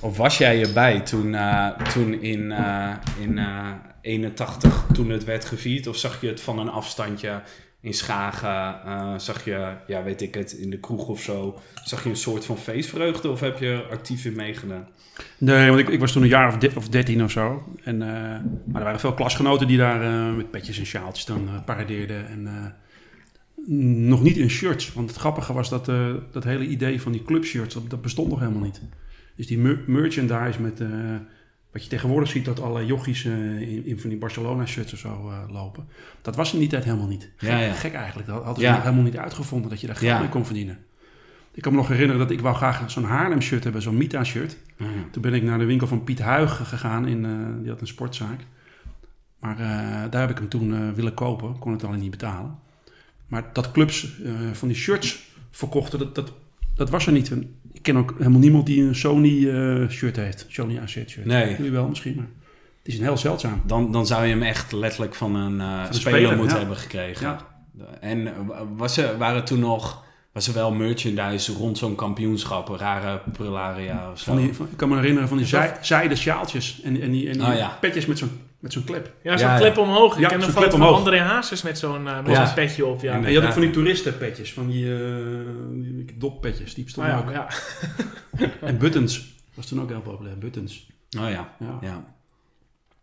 of was jij erbij toen, eh, toen in, eh, in eh 81, toen het werd gevierd? Of zag je het van een afstandje in Schagen? eh, zag je, ja weet ik het, in de kroeg of zo? Zag je een soort van feestvreugde of heb je actief in meegedaan? Nee, want ik, ik was toen een jaar of, of dertien of zo. En, eh, maar er waren veel klasgenoten die daar eh, met petjes en sjaaltjes dan paradeerden. En nog niet in shirts. Want het grappige was dat dat hele idee van die clubshirts, dat, dat bestond nog helemaal niet. Dus die mer- merchandise met... wat je tegenwoordig ziet, dat alle jochies eh, in, in van die Barcelona-shirts of zo eh, lopen. Dat was in die tijd helemaal niet. Gek, Ja, ja. gek eigenlijk. Dat hadden ze Ja. nog helemaal niet uitgevonden dat je daar geld mee kon verdienen. Ik kan me nog herinneren dat ik wou graag zo'n Haarlem-shirt hebben, zo'n Mita-shirt. Toen ben ik naar de winkel van Piet Huig gegaan. In, eh, die had een sportzaak. Maar daar heb ik hem toen willen kopen. Kon het alleen niet betalen. Maar dat clubs van die shirts verkochten, dat, dat, dat was er niet. Ik ken ook helemaal niemand die een Sony eh, shirt heeft. Sony AZ shirt. Nee. Jullie wel misschien, maar het is een heel zeldzaam. Dan, dan zou je hem echt letterlijk van een eh, een speler, speler, moeten ja. hebben gekregen. Ja. En eh, was er, waren toen nog was er wel merchandise rond zo'n kampioenschap, rare prularia of zo? Van die, van- ik kan me herinneren van die zij, zijden sjaaltjes en, en die, en die Oh, ja. petjes met zo'n, met zo'n klep. Ja, zo'n Ja, ja. klep omhoog. Ik Ja, ken klep van omhoog. André Hazes met zo'n eh, met Ja. zo'n petje op. Ja. En En je had ook van die toeristenpetjes, van die, eh die doppetjes, die Ah, bestonden ook. ja. En buttons, was toen ook heel populair, buttons. Oh ja, Ja. ja.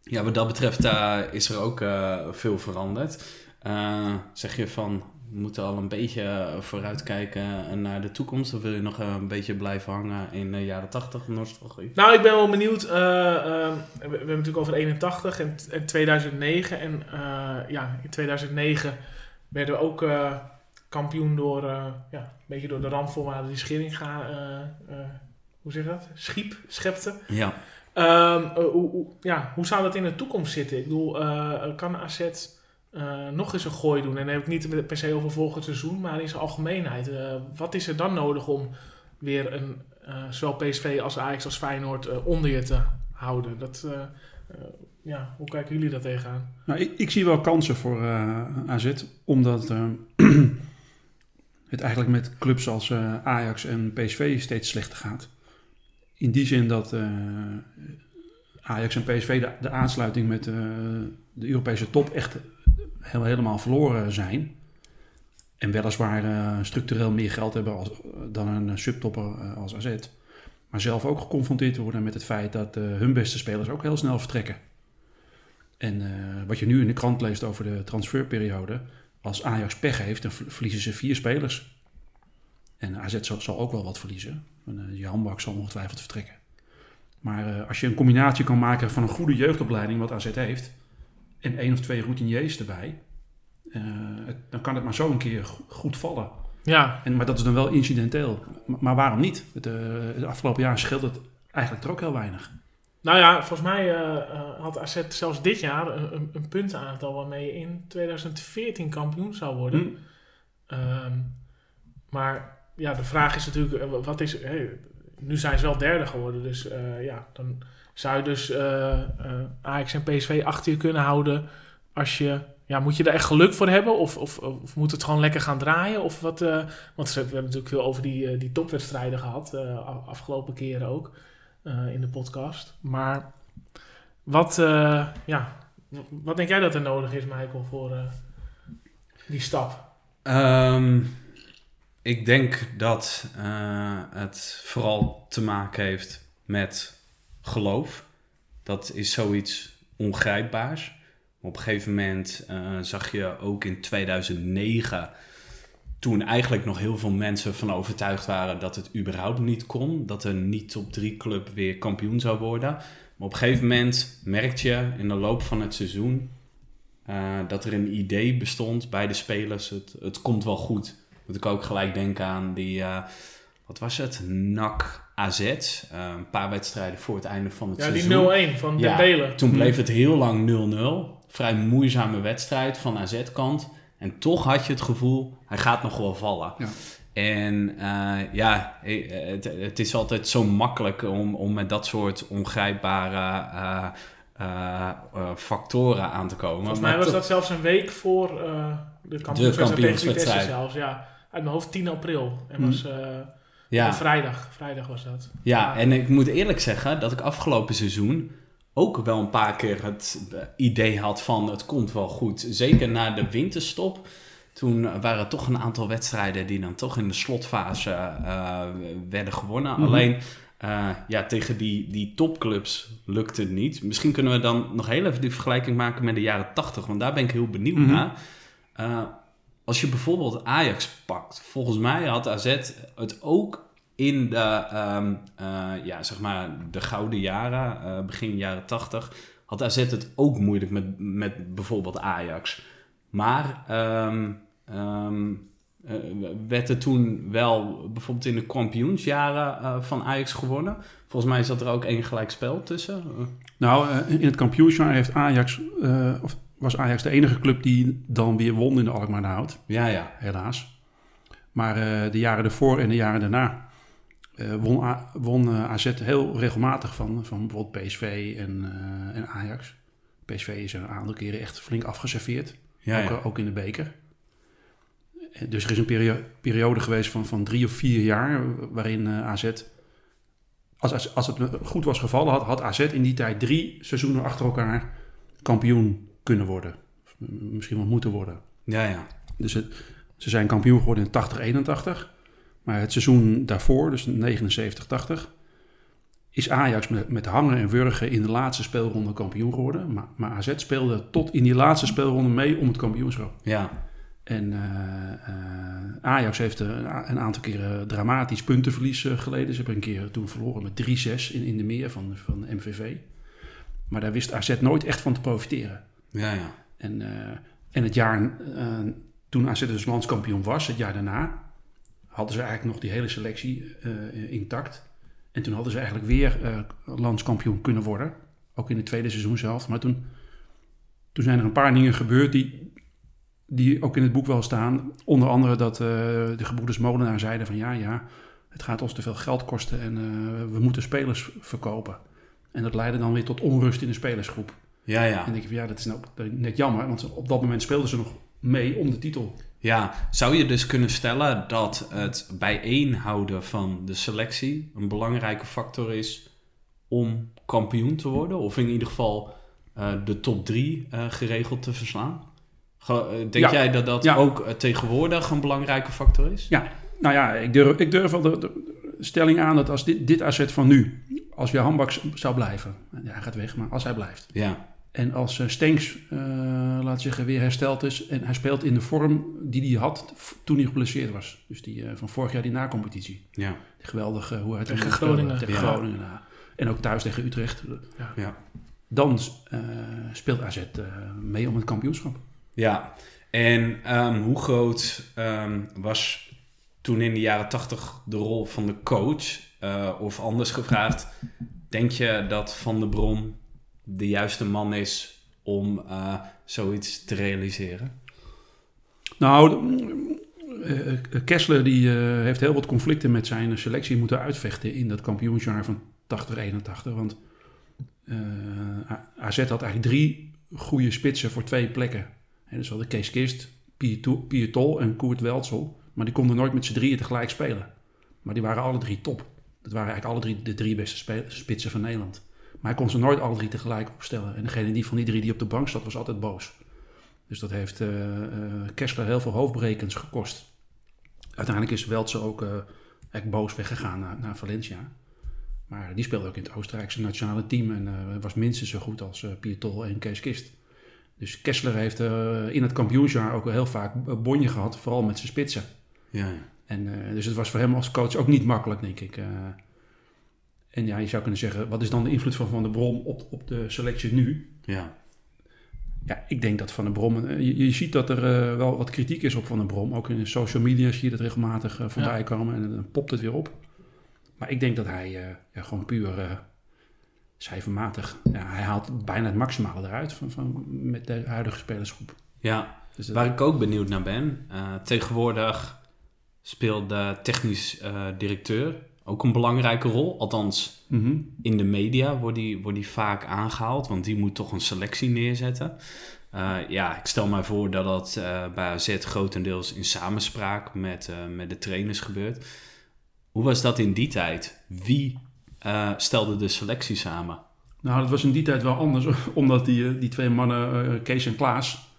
Ja, wat dat betreft eh, is er ook eh, veel veranderd. Eh, zeg je van, moeten al een beetje eh, vooruitkijken eh, naar de toekomst. Of wil je nog eh, een beetje blijven hangen in de jaren 80 nostalgie? Nou, ik ben wel benieuwd. eh, ehm, we, we hebben het natuurlijk over 81 en, en 2009. En ja, in 2009 werden we ook kampioen door, ja, een beetje door de rampformade die Scheringa, eh, eh, hoe zeg je dat? Schiep, schepte. Ja. Ehm, eh, hoe, hoe- ja, hoe zou dat in de toekomst zitten? Ik bedoel, kan AZ eh, nog eens een gooi doen? En dan heb ik niet per se over volgend seizoen, maar in zijn algemeenheid. Eh, wat is er dan nodig om weer een, eh, zowel PSV als Ajax als Feyenoord onder je te houden? Dat, ja, hoe kijken jullie daar tegenaan? Nou, ik, ik zie wel kansen voor AZ, omdat het eigenlijk met clubs als Ajax en PSV steeds slechter gaat. In die zin dat Ajax en PSV de, de aansluiting met de Europese top echt helemaal verloren zijn. En weliswaar eh, structureel meer geld hebben als, dan een subtopper eh, als AZ. Maar zelf ook geconfronteerd worden met het feit dat eh, hun beste spelers ook heel snel vertrekken. En eh, wat je nu in de krant leest over de transferperiode. Als Ajax pech heeft, dan ver- verliezen ze vier spelers. En AZ zal, zal ook wel wat verliezen. En, uh, Jan Bak zal ongetwijfeld vertrekken. Maar eh, als je een combinatie kan maken van een goede jeugdopleiding, wat AZ heeft, en één of twee routiniers erbij, eh, het- dan kan het maar zo een keer go- goed vallen. Ja, En, maar dat is dan wel incidenteel. Maar, maar waarom niet? Het, eh, het afgelopen jaar scheelt het eigenlijk er ook heel weinig. nou ja, volgens mij eh, had AZ zelfs dit jaar een, een, puntenaantal waarmee je in 2014 kampioen zou worden. Hm. Ehm, maar ja, de vraag is natuurlijk, wat is... Hey, nu zijn ze wel derde geworden, dus ja, dan zou je dus eh, eh, Ajax en PSV achter je kunnen houden als je... Ja, moet je daar echt geluk voor hebben? Of, of, of moet het gewoon lekker gaan draaien? Of wat, eh, want we hebben natuurlijk veel over die, die topwedstrijden gehad, eh, afgelopen keren ook, in de podcast. Maar wat, ja, wat denk jij dat er nodig is, Michael, voor die stap? Ehm, ik denk dat het vooral te maken heeft met geloof. Dat is zoiets ongrijpbaars. Op een gegeven moment eh, zag je ook in 2009, toen eigenlijk nog heel veel mensen van overtuigd waren dat het überhaupt niet kon, dat een niet-top 3 club weer kampioen zou worden. Maar op een gegeven moment merkte je in de loop van het seizoen eh, dat er een idee bestond bij de spelers. Het, het komt wel goed. Moet ik ook gelijk denken aan die, eh, wat was het? NAC AZ. Eh, een paar wedstrijden voor het einde van het Ja, die seizoen. 0-1 van Ja, Dembele. Toen bleef het heel lang 0-0. Vrij moeizame wedstrijd van AZ-kant. En toch had je het gevoel, hij gaat nog wel vallen. Ja. En eh, ja, eh, het, het is altijd zo makkelijk om, om met dat soort ongrijpbare eh, eh, eh, factoren aan te komen. Volgens Maar mij was dat zelfs een week voor eh, de kampioenswedstrijd tegen Vitesse kampioenswedstrijd. zelfs. Ja, uit mijn hoofd 10 april. En Hmm. was eh, ja. een vrijdag. Vrijdag was dat. Ja, en ik moet eerlijk zeggen dat ik afgelopen seizoen ook wel een paar keer het eh, idee had van het komt wel goed. Zeker na de winterstop. Toen waren er toch een aantal wedstrijden die dan toch in de slotfase eh, werden gewonnen. Mhm. Alleen eh, ja, tegen die, die topclubs lukte het niet. Misschien kunnen we dan nog heel even die vergelijking maken met de jaren 80, want daar ben ik heel benieuwd Mhm. naar. Als je bijvoorbeeld Ajax pakt, volgens mij had AZ het ook in de, ehm, eh, ja, zeg maar de gouden jaren, eh, begin jaren 80, had AZ het ook moeilijk met, met bijvoorbeeld Ajax. Maar ehm, ehm, eh, werd er toen wel bijvoorbeeld in de kampioensjaren van Ajax gewonnen. Volgens mij zat er ook één gelijk spel tussen. Nou, in het kampioensjaar heeft Ajax, of was Ajax de enige club die dan weer won in de Alkmaarderhout. ja, ja. helaas. Maar eh, de jaren ervoor en de jaren daarna eh, won, A- won eh, AZ heel regelmatig van, van bijvoorbeeld PSV en, en Ajax. PSV is er een aantal keren echt flink afgeserveerd, ja, ook, ja. ook in de beker. Dus er is een perio- periode geweest van, van drie of vier jaar waarin AZ, als, als, als het goed was gevallen, had, had AZ in die tijd drie seizoenen achter elkaar kampioen kunnen worden. Misschien wel moeten worden. ja, ja. Dus het, ze zijn kampioen geworden in 80-81. Maar het seizoen daarvoor, dus 79-80, is Ajax met, met hangen en wurgen in de laatste speelronde kampioen geworden. Maar, maar AZ speelde tot in die laatste speelronde mee om het kampioenschap. ja. En eh, eh, Ajax heeft eh, een, een aantal keren dramatisch puntenverlies geleden. Ze hebben een keer toen verloren met 3-6 in, in de meer van, van MVV. Maar daar wist AZ nooit echt van te profiteren. Ja, ja. En, eh, en het jaar eh, toen AZ dus landskampioen was, het jaar daarna, hadden ze eigenlijk nog die hele selectie eh, intact. En toen hadden ze eigenlijk weer landskampioen kunnen worden. Ook in het tweede seizoen zelf. Maar toen, toen zijn er een paar dingen gebeurd die, die ook in het boek wel staan. Onder andere dat eh, de gebroeders Molenaar zeiden van ja, ja, het gaat ons te veel geld kosten en we moeten spelers verkopen. En dat leidde dan weer tot onrust in de spelersgroep. Ja, ja. En dan denk ik van ja, dat is nou net jammer, want op dat moment speelden ze nog mee om de titel. Ja, zou je dus kunnen stellen dat het bijeenhouden van de selectie een belangrijke factor is om kampioen te worden? Of in ieder geval eh, de top drie eh, geregeld te verslaan? Ge- eh, denk Ja. jij dat dat Ja. ook tegenwoordig een belangrijke factor is? Ja, nou ja, ik durf, ik durf wel de, de stelling aan dat als dit, dit AZ van nu, als Johan Baks zou blijven, ja, hij gaat weg, maar als hij blijft. Ja, En als eh, Stenks, eh laat zeggen, weer hersteld is en hij speelt in de vorm die hij had toen hij geblesseerd was. Dus die eh, van vorig jaar die na-competitie. ja, Geweldig hoe hij Tegen toen Groningen. Tegen Ja. Groningen. ja. En ook thuis tegen Utrecht. ja. Dan eh, speelt AZ eh, mee om het kampioenschap. Ja, en ehm, hoe groot ehm, was toen in de jaren tachtig de rol van de coach? Eh, of anders gevraagd, denk je dat Van der Brom de juiste man is om eh, zoiets te realiseren? Nou, eh, eh, Kessler die, heeft heel wat conflicten met zijn selectie moeten uitvechten in dat kampioensjaar van 80-81. Want AZ had eigenlijk drie goede spitsen voor twee plekken. Hè, dus hadden Kees Kist, Pietol en Koert Weltsel. Maar die konden nooit met z'n drieën tegelijk spelen. Maar die waren alle drie top. Dat waren eigenlijk alle drie de drie beste spitsen van Nederland. Maar hij kon ze nooit alle drie tegelijk opstellen. En degene die van die drie die op de bank zat, was altijd boos. Dus dat heeft eh, Kessler heel veel hoofdbrekens gekost. Uiteindelijk is Weltse ook eh, eigenlijk boos weggegaan naar, naar Valencia. Maar die speelde ook in het Oostenrijkse nationale team en was minstens zo goed als eh Pietol en Kees Kist. Dus Kessler heeft in het kampioensjaar ook heel vaak bonje gehad, vooral met zijn spitsen. Ja, ja. En, dus het was voor hem als coach ook niet makkelijk, denk ik. En ja, je zou kunnen zeggen, wat is dan de invloed van Van der Brom op, op de selectie nu? ja. Ja, ik denk dat Van der Brom... eh, Je, je ziet dat er eh, wel wat kritiek is op Van der Brom. Ook in social media zie je dat regelmatig eh, voorbij Ja. komen en dan popt het weer op. Maar ik denk dat hij ja, gewoon puur cijfermatig... Ja, hij haalt bijna het maximale eruit van, van, met de huidige spelersgroep. ja. Dus Waar ik ook benieuwd naar ben, tegenwoordig speelt de technisch directeur ook een belangrijke rol. Althans, Mhm. in de media wordt die, wordt die vaak aangehaald, want die moet toch een selectie neerzetten. Eh, ja, ik stel mij voor dat dat eh, bij AZ grotendeels in samenspraak met, eh, met de trainers gebeurt. Hoe was dat in die tijd? Wie stelde de selectie samen? Nou, dat was in die tijd wel anders, omdat die, die twee mannen, Kees en Klaas,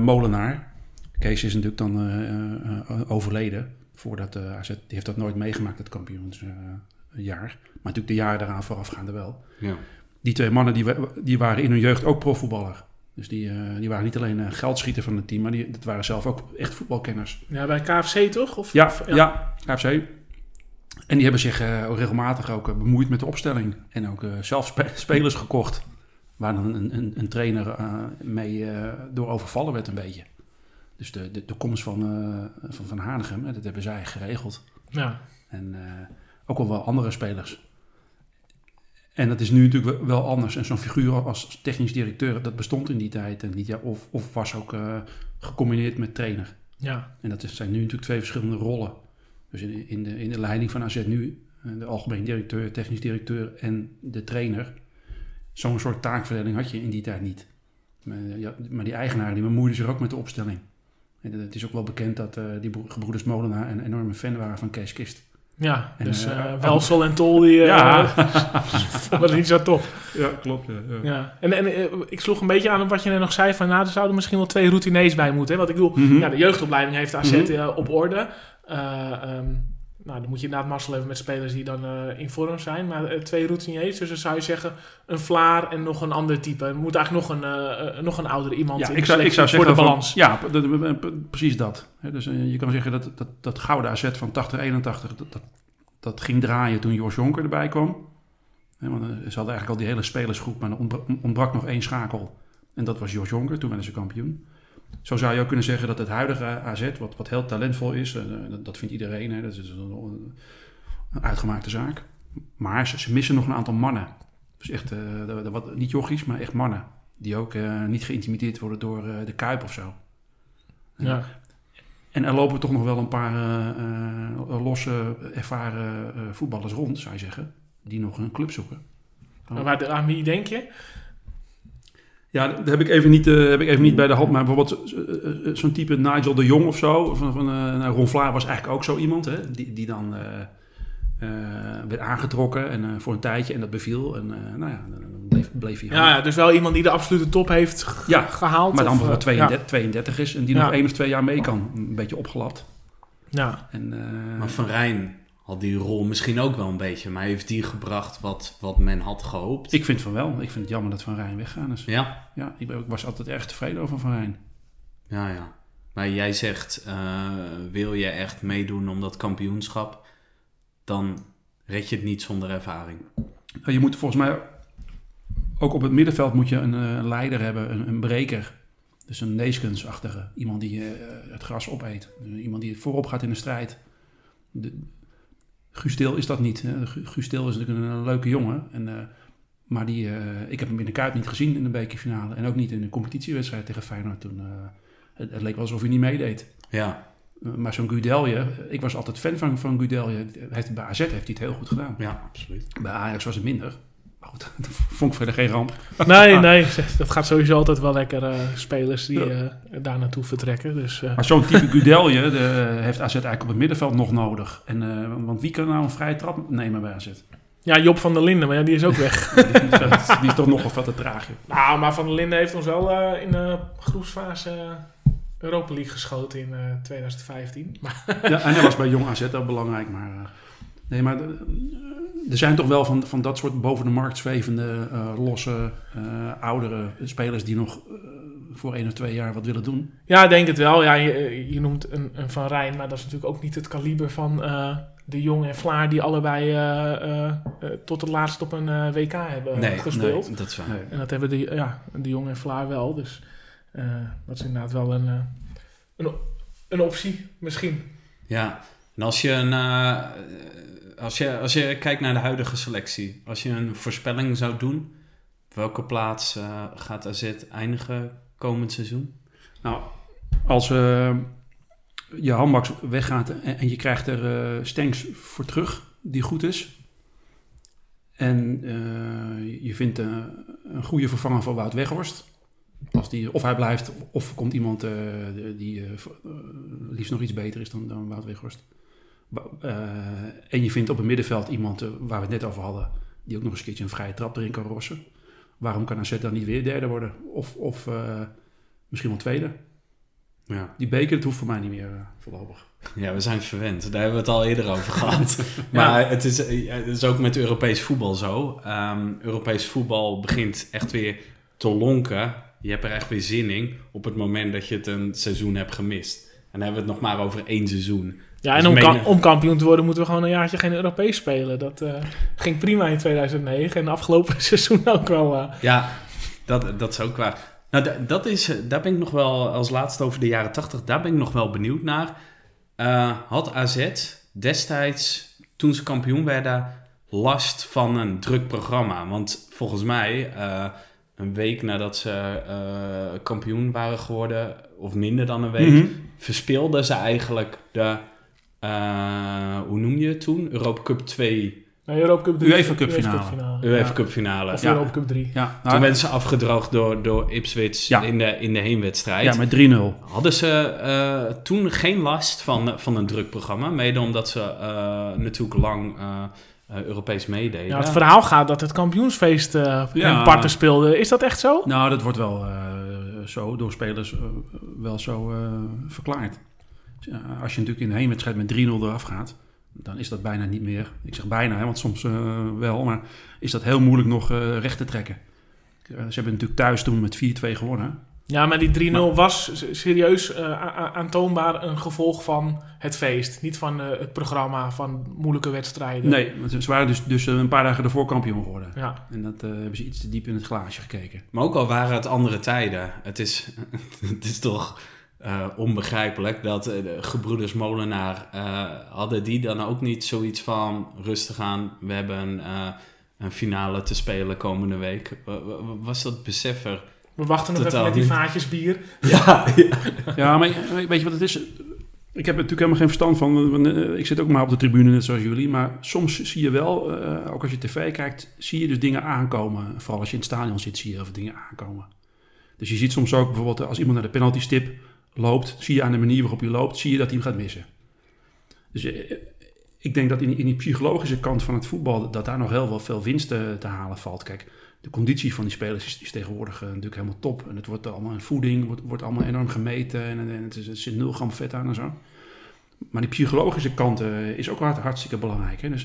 Molenaar. Kees is natuurlijk dan overleden, voordat eh AZ, die heeft dat nooit meegemaakt, het kampioensjaar. maar natuurlijk de jaren daaraan voorafgaande wel. Ja. Die twee mannen die, die waren in hun jeugd ook profvoetballer. Dus die, eh, die waren niet alleen eh, geldschieter van het team, maar die, dat waren zelf ook echt voetbalkenners. Ja, bij KFC toch? Of, Ja, of- ja. KFC. En die hebben zich eh, regelmatig ook bemoeid met de opstelling. En ook eh, zelf spe- spelers gekocht. Waar dan een, een, een trainer eh, mee eh, door overvallen werd een beetje. Dus de, de, de komst van, eh, van Van Hanegem, dat hebben zij geregeld. Ja. En eh, ook al wel andere spelers. En dat is nu natuurlijk wel anders. En zo'n figuur als technisch directeur, dat bestond in die tijd en niet. Ja, of, of was ook eh, gecombineerd met trainer. ja. En dat zijn nu natuurlijk twee verschillende rollen. Dus in, in, de, in de leiding van AZ nu, de algemeen directeur, technisch directeur en de trainer. Zo'n soort taakverdeling had je in die tijd niet. Maar, ja, maar die eigenaren die bemoeiden zich ook met de opstelling. En het is ook wel bekend dat eh, die bro- gebroeders Molenaar een enorme fan waren van Kees Kist. Ja, En, dus eh, eh, Welsel en Tol die eh Ja. vonden niet zo top. Ja, klopt. Ja, Ja. En, en eh, ik sloeg een beetje aan op wat je net nog zei, van nou, er zouden misschien wel twee routinees bij moeten. Hè? Want ik bedoel, Mhm. ja, de jeugdopleiding heeft AZ Mhm. op orde. Eh, ehm, nou, dan moet je inderdaad mazzel hebben met spelers die dan eh, in vorm zijn. Maar eh, twee routiniers, dus dan zou je zeggen een Vlaar en nog een ander type. Er moet eigenlijk nog een, eh, nog een oudere iemand Ja, in ik zou, ik zou zeggen voor de van- balans. ja, precies dat. Dus je kan zeggen dat dat, dat gouden AZ van 80, 81, dat, dat, dat ging draaien toen Jos Jonker erbij kwam. Want ze hadden eigenlijk al die hele spelersgroep, maar er ontbra- ontbrak nog één schakel. En dat was Jos Jonker, toen werden ze kampioen. Zo zou je ook kunnen zeggen dat het huidige AZ, wat, wat heel talentvol is, eh, dat, vindt iedereen, hè, dat is een, een uitgemaakte zaak. Maar ze, ze missen nog een aantal mannen. Dus echt, de- wat, niet jochies, maar echt mannen. Die ook eh, niet geïntimideerd worden door de Kuip of zo. Ja. En er lopen toch nog wel een paar losse, ervaren voetballers rond, zou je zeggen. Die nog een club zoeken. Maar waar, aan wie denk je? Ja, dat heb ik even niet, eh, heb ik even niet bij de hand. Maar bijvoorbeeld eh, eh, zo'n type Nigel de Jong of zo. Van, van, eh, nou, Ron Vlaar was eigenlijk ook zo iemand. Hè, die, die dan eh, eh, werd aangetrokken en, eh, voor een tijdje. En dat beviel. En eh, nou ja, dan bleef, bleef hij Ja, dus wel iemand die de absolute top heeft ge- Ja, gehaald. Maar dan of, bijvoorbeeld eh, 32, 32 is en die Ja. nog één of twee jaar mee kan. Een beetje opgelapt. Ja, En, eh, Maar Van Rijn had die rol misschien ook wel een beetje. Maar heeft die gebracht wat, wat men had gehoopt? ik vind van wel. Ik vind het jammer dat Van Rijn weggaan is. Ja, Ja, ik, ben- ik was altijd erg tevreden over Van Rijn. ja, ja. Maar jij zegt, eh, wil je echt meedoen om dat kampioenschap, dan red je het niet zonder ervaring. Nou, Je moet volgens mij ook op het middenveld moet je een, eh, een leider hebben, een, een breker. Dus een Neeskens-achtige. Iemand die eh, het gras opeet. Iemand die voorop gaat in de strijd. De, Guus Til is dat niet. Hè. Gu- Guus Til is natuurlijk een, een leuke jongen. En, eh, maar die, eh, ik heb hem in de Kuip niet gezien in de bekerfinale. En ook niet in de competitiewedstrijd tegen Feyenoord toen. eh, het, het leek wel alsof hij niet meedeed. Ja, maar zo'n Gudelje, ik was altijd fan van, van Gudelje. Hij heeft, bij AZ heeft hij het heel goed gedaan. ja, absoluut. Bij Ajax was het minder. Goed, dat vond ik verder geen ramp. nee, nee, dat gaat sowieso altijd wel lekker eh, spelers die eh, daar naartoe vertrekken. Dus eh, Maar zo'n type Gudelje de, heeft AZ eigenlijk op het middenveld nog nodig. En, want wie kan nou een vrije trap nemen bij AZ? ja, Job van der Linden, maar ja, die is ook weg. Die is, vet- die is toch nog wat te traag. nou, maar Van der Linden heeft ons wel in de groepsfase Europa League geschoten in eh, 2015. Maar, Ja, en hij was bij Jong AZ ook belangrijk. Maar, nee, maar eh, er zijn toch wel van, van dat soort boven de markt zwevende, eh, losse, eh, oudere spelers die nog voor één of twee jaar wat willen doen. ja, ik denk het wel. Ja, je, je noemt een, een Van Rijn, maar dat is natuurlijk ook niet het kaliber van eh, de Jong en Vlaar... die allebei eh, eh, eh, tot het laatst op een WK hebben Nee, gespeeld. nee, dat is waar. Nee. En dat hebben de, ja, de Jong en Vlaar wel. Dus eh, dat is inderdaad wel een, eh, een, een optie, misschien. Ja, en als je, een, eh, als, je, als je kijkt naar de huidige selectie, als je een voorspelling zou doen, welke plaats eh, gaat AZ eindigen komend seizoen? Nou, als eh, je handbaks weggaat en, je krijgt er Stenks voor terug, die goed is. En je vindt een goede vervanger voor Wout Weghorst. Als die, of hij blijft, of komt iemand die liefst nog iets beter is dan, dan Wout Weghorst. Eh, en je vindt op het middenveld iemand eh, waar we het net over hadden, die ook nog eens een keertje een vrije trap erin kan rossen. Waarom kan AZ dan niet weer derde worden? Of, of eh, misschien wel tweede? Ja. Die beker, dat hoeft voor mij niet meer voorlopig. ja, we zijn verwend. Daar hebben we het al eerder over gehad. Maar het, is, het is ook met Europees voetbal zo. Ehm, Europees voetbal begint echt weer te lonken. Je hebt er echt weer zin in op het moment dat je het een seizoen hebt gemist. En dan hebben we het nog maar over één seizoen. Ja, en om, om kampioen te worden moeten we gewoon een jaartje geen Europees spelen. Dat eh, ging prima in 2009 en afgelopen seizoen ook wel. eh. Ja, dat, dat is ook waar. Nou, da- dat is, eh, daar ben ik nog wel, als laatste over de jaren 80, daar ben ik nog wel benieuwd naar. Had AZ destijds, toen ze kampioen werden, last van een druk programma? Want volgens mij, een week nadat ze kampioen waren geworden, of minder dan een week, Mhm. verspeelden ze eigenlijk de, eh, hoe noem je het toen? Europa Cup 2, Nou, Europa Cup 3. UEFA Cup finale. UEFA. Cup finale. Of Ja. Europa Cup 3. Ja, Toen nou, werden ze afgedroogd door, door Ipswich Ja. in, de, in de heenwedstrijd. ja met 3-0. Hadden ze eh, toen geen last van, van een druk programma? Mede omdat ze eh, natuurlijk lang Europees meededen. Ja, het verhaal gaat dat het kampioensfeest eh Ja. en parten speelde. Is dat echt zo? Nou, dat wordt wel eh, zo door spelers wel zo eh, verklaard. Als je natuurlijk in de heenwedstrijd met 3-0 eraf gaat, dan is dat bijna niet meer. Ik zeg bijna, hè, want soms eh, wel, maar is dat heel moeilijk nog eh, recht te trekken. Eh, ze hebben natuurlijk thuis toen met 4-2 gewonnen. Ja, maar die 3-0 was serieus eh, aantoonbaar een gevolg van het feest. Niet van eh, het programma van moeilijke wedstrijden. Nee, want ze waren dus, dus een paar dagen ervoor kampioen geworden. Ja, En dat eh, hebben ze iets te diep in het glaasje gekeken. Maar ook al waren het andere tijden, het is, het is toch eh, onbegrijpelijk dat eh, de gebroeders Molenaar, eh, hadden die dan ook niet zoiets van rustig aan, we hebben eh, een finale te spelen komende week. Wa- wa- Was dat besef er? we wachten nog even met die vaatjes bier. Ja, Ja, maar weet je wat het is? Ik heb er natuurlijk helemaal geen verstand van. Ik zit ook maar op de tribune, net zoals jullie. Maar soms zie je wel, eh, ook als je tv kijkt, zie je dus dingen aankomen. Vooral als je in het stadion zit, zie je heel veel dingen aankomen. Dus je ziet soms ook bijvoorbeeld als iemand naar de penalty stip loopt, zie je aan de manier waarop hij loopt, zie je dat hij hem gaat missen. Dus eh, ik denk dat in, in die psychologische kant van het voetbal, dat daar nog heel wel veel winst te, te halen valt. Kijk, de conditie van die spelers is, is tegenwoordig eh, natuurlijk helemaal top. En het wordt allemaal in voeding, wordt, wordt allemaal enorm gemeten en, en het, is, er zit 0 gram vet aan en zo. Maar die psychologische kant eh, is ook hart- hartstikke belangrijk. Hè? Dus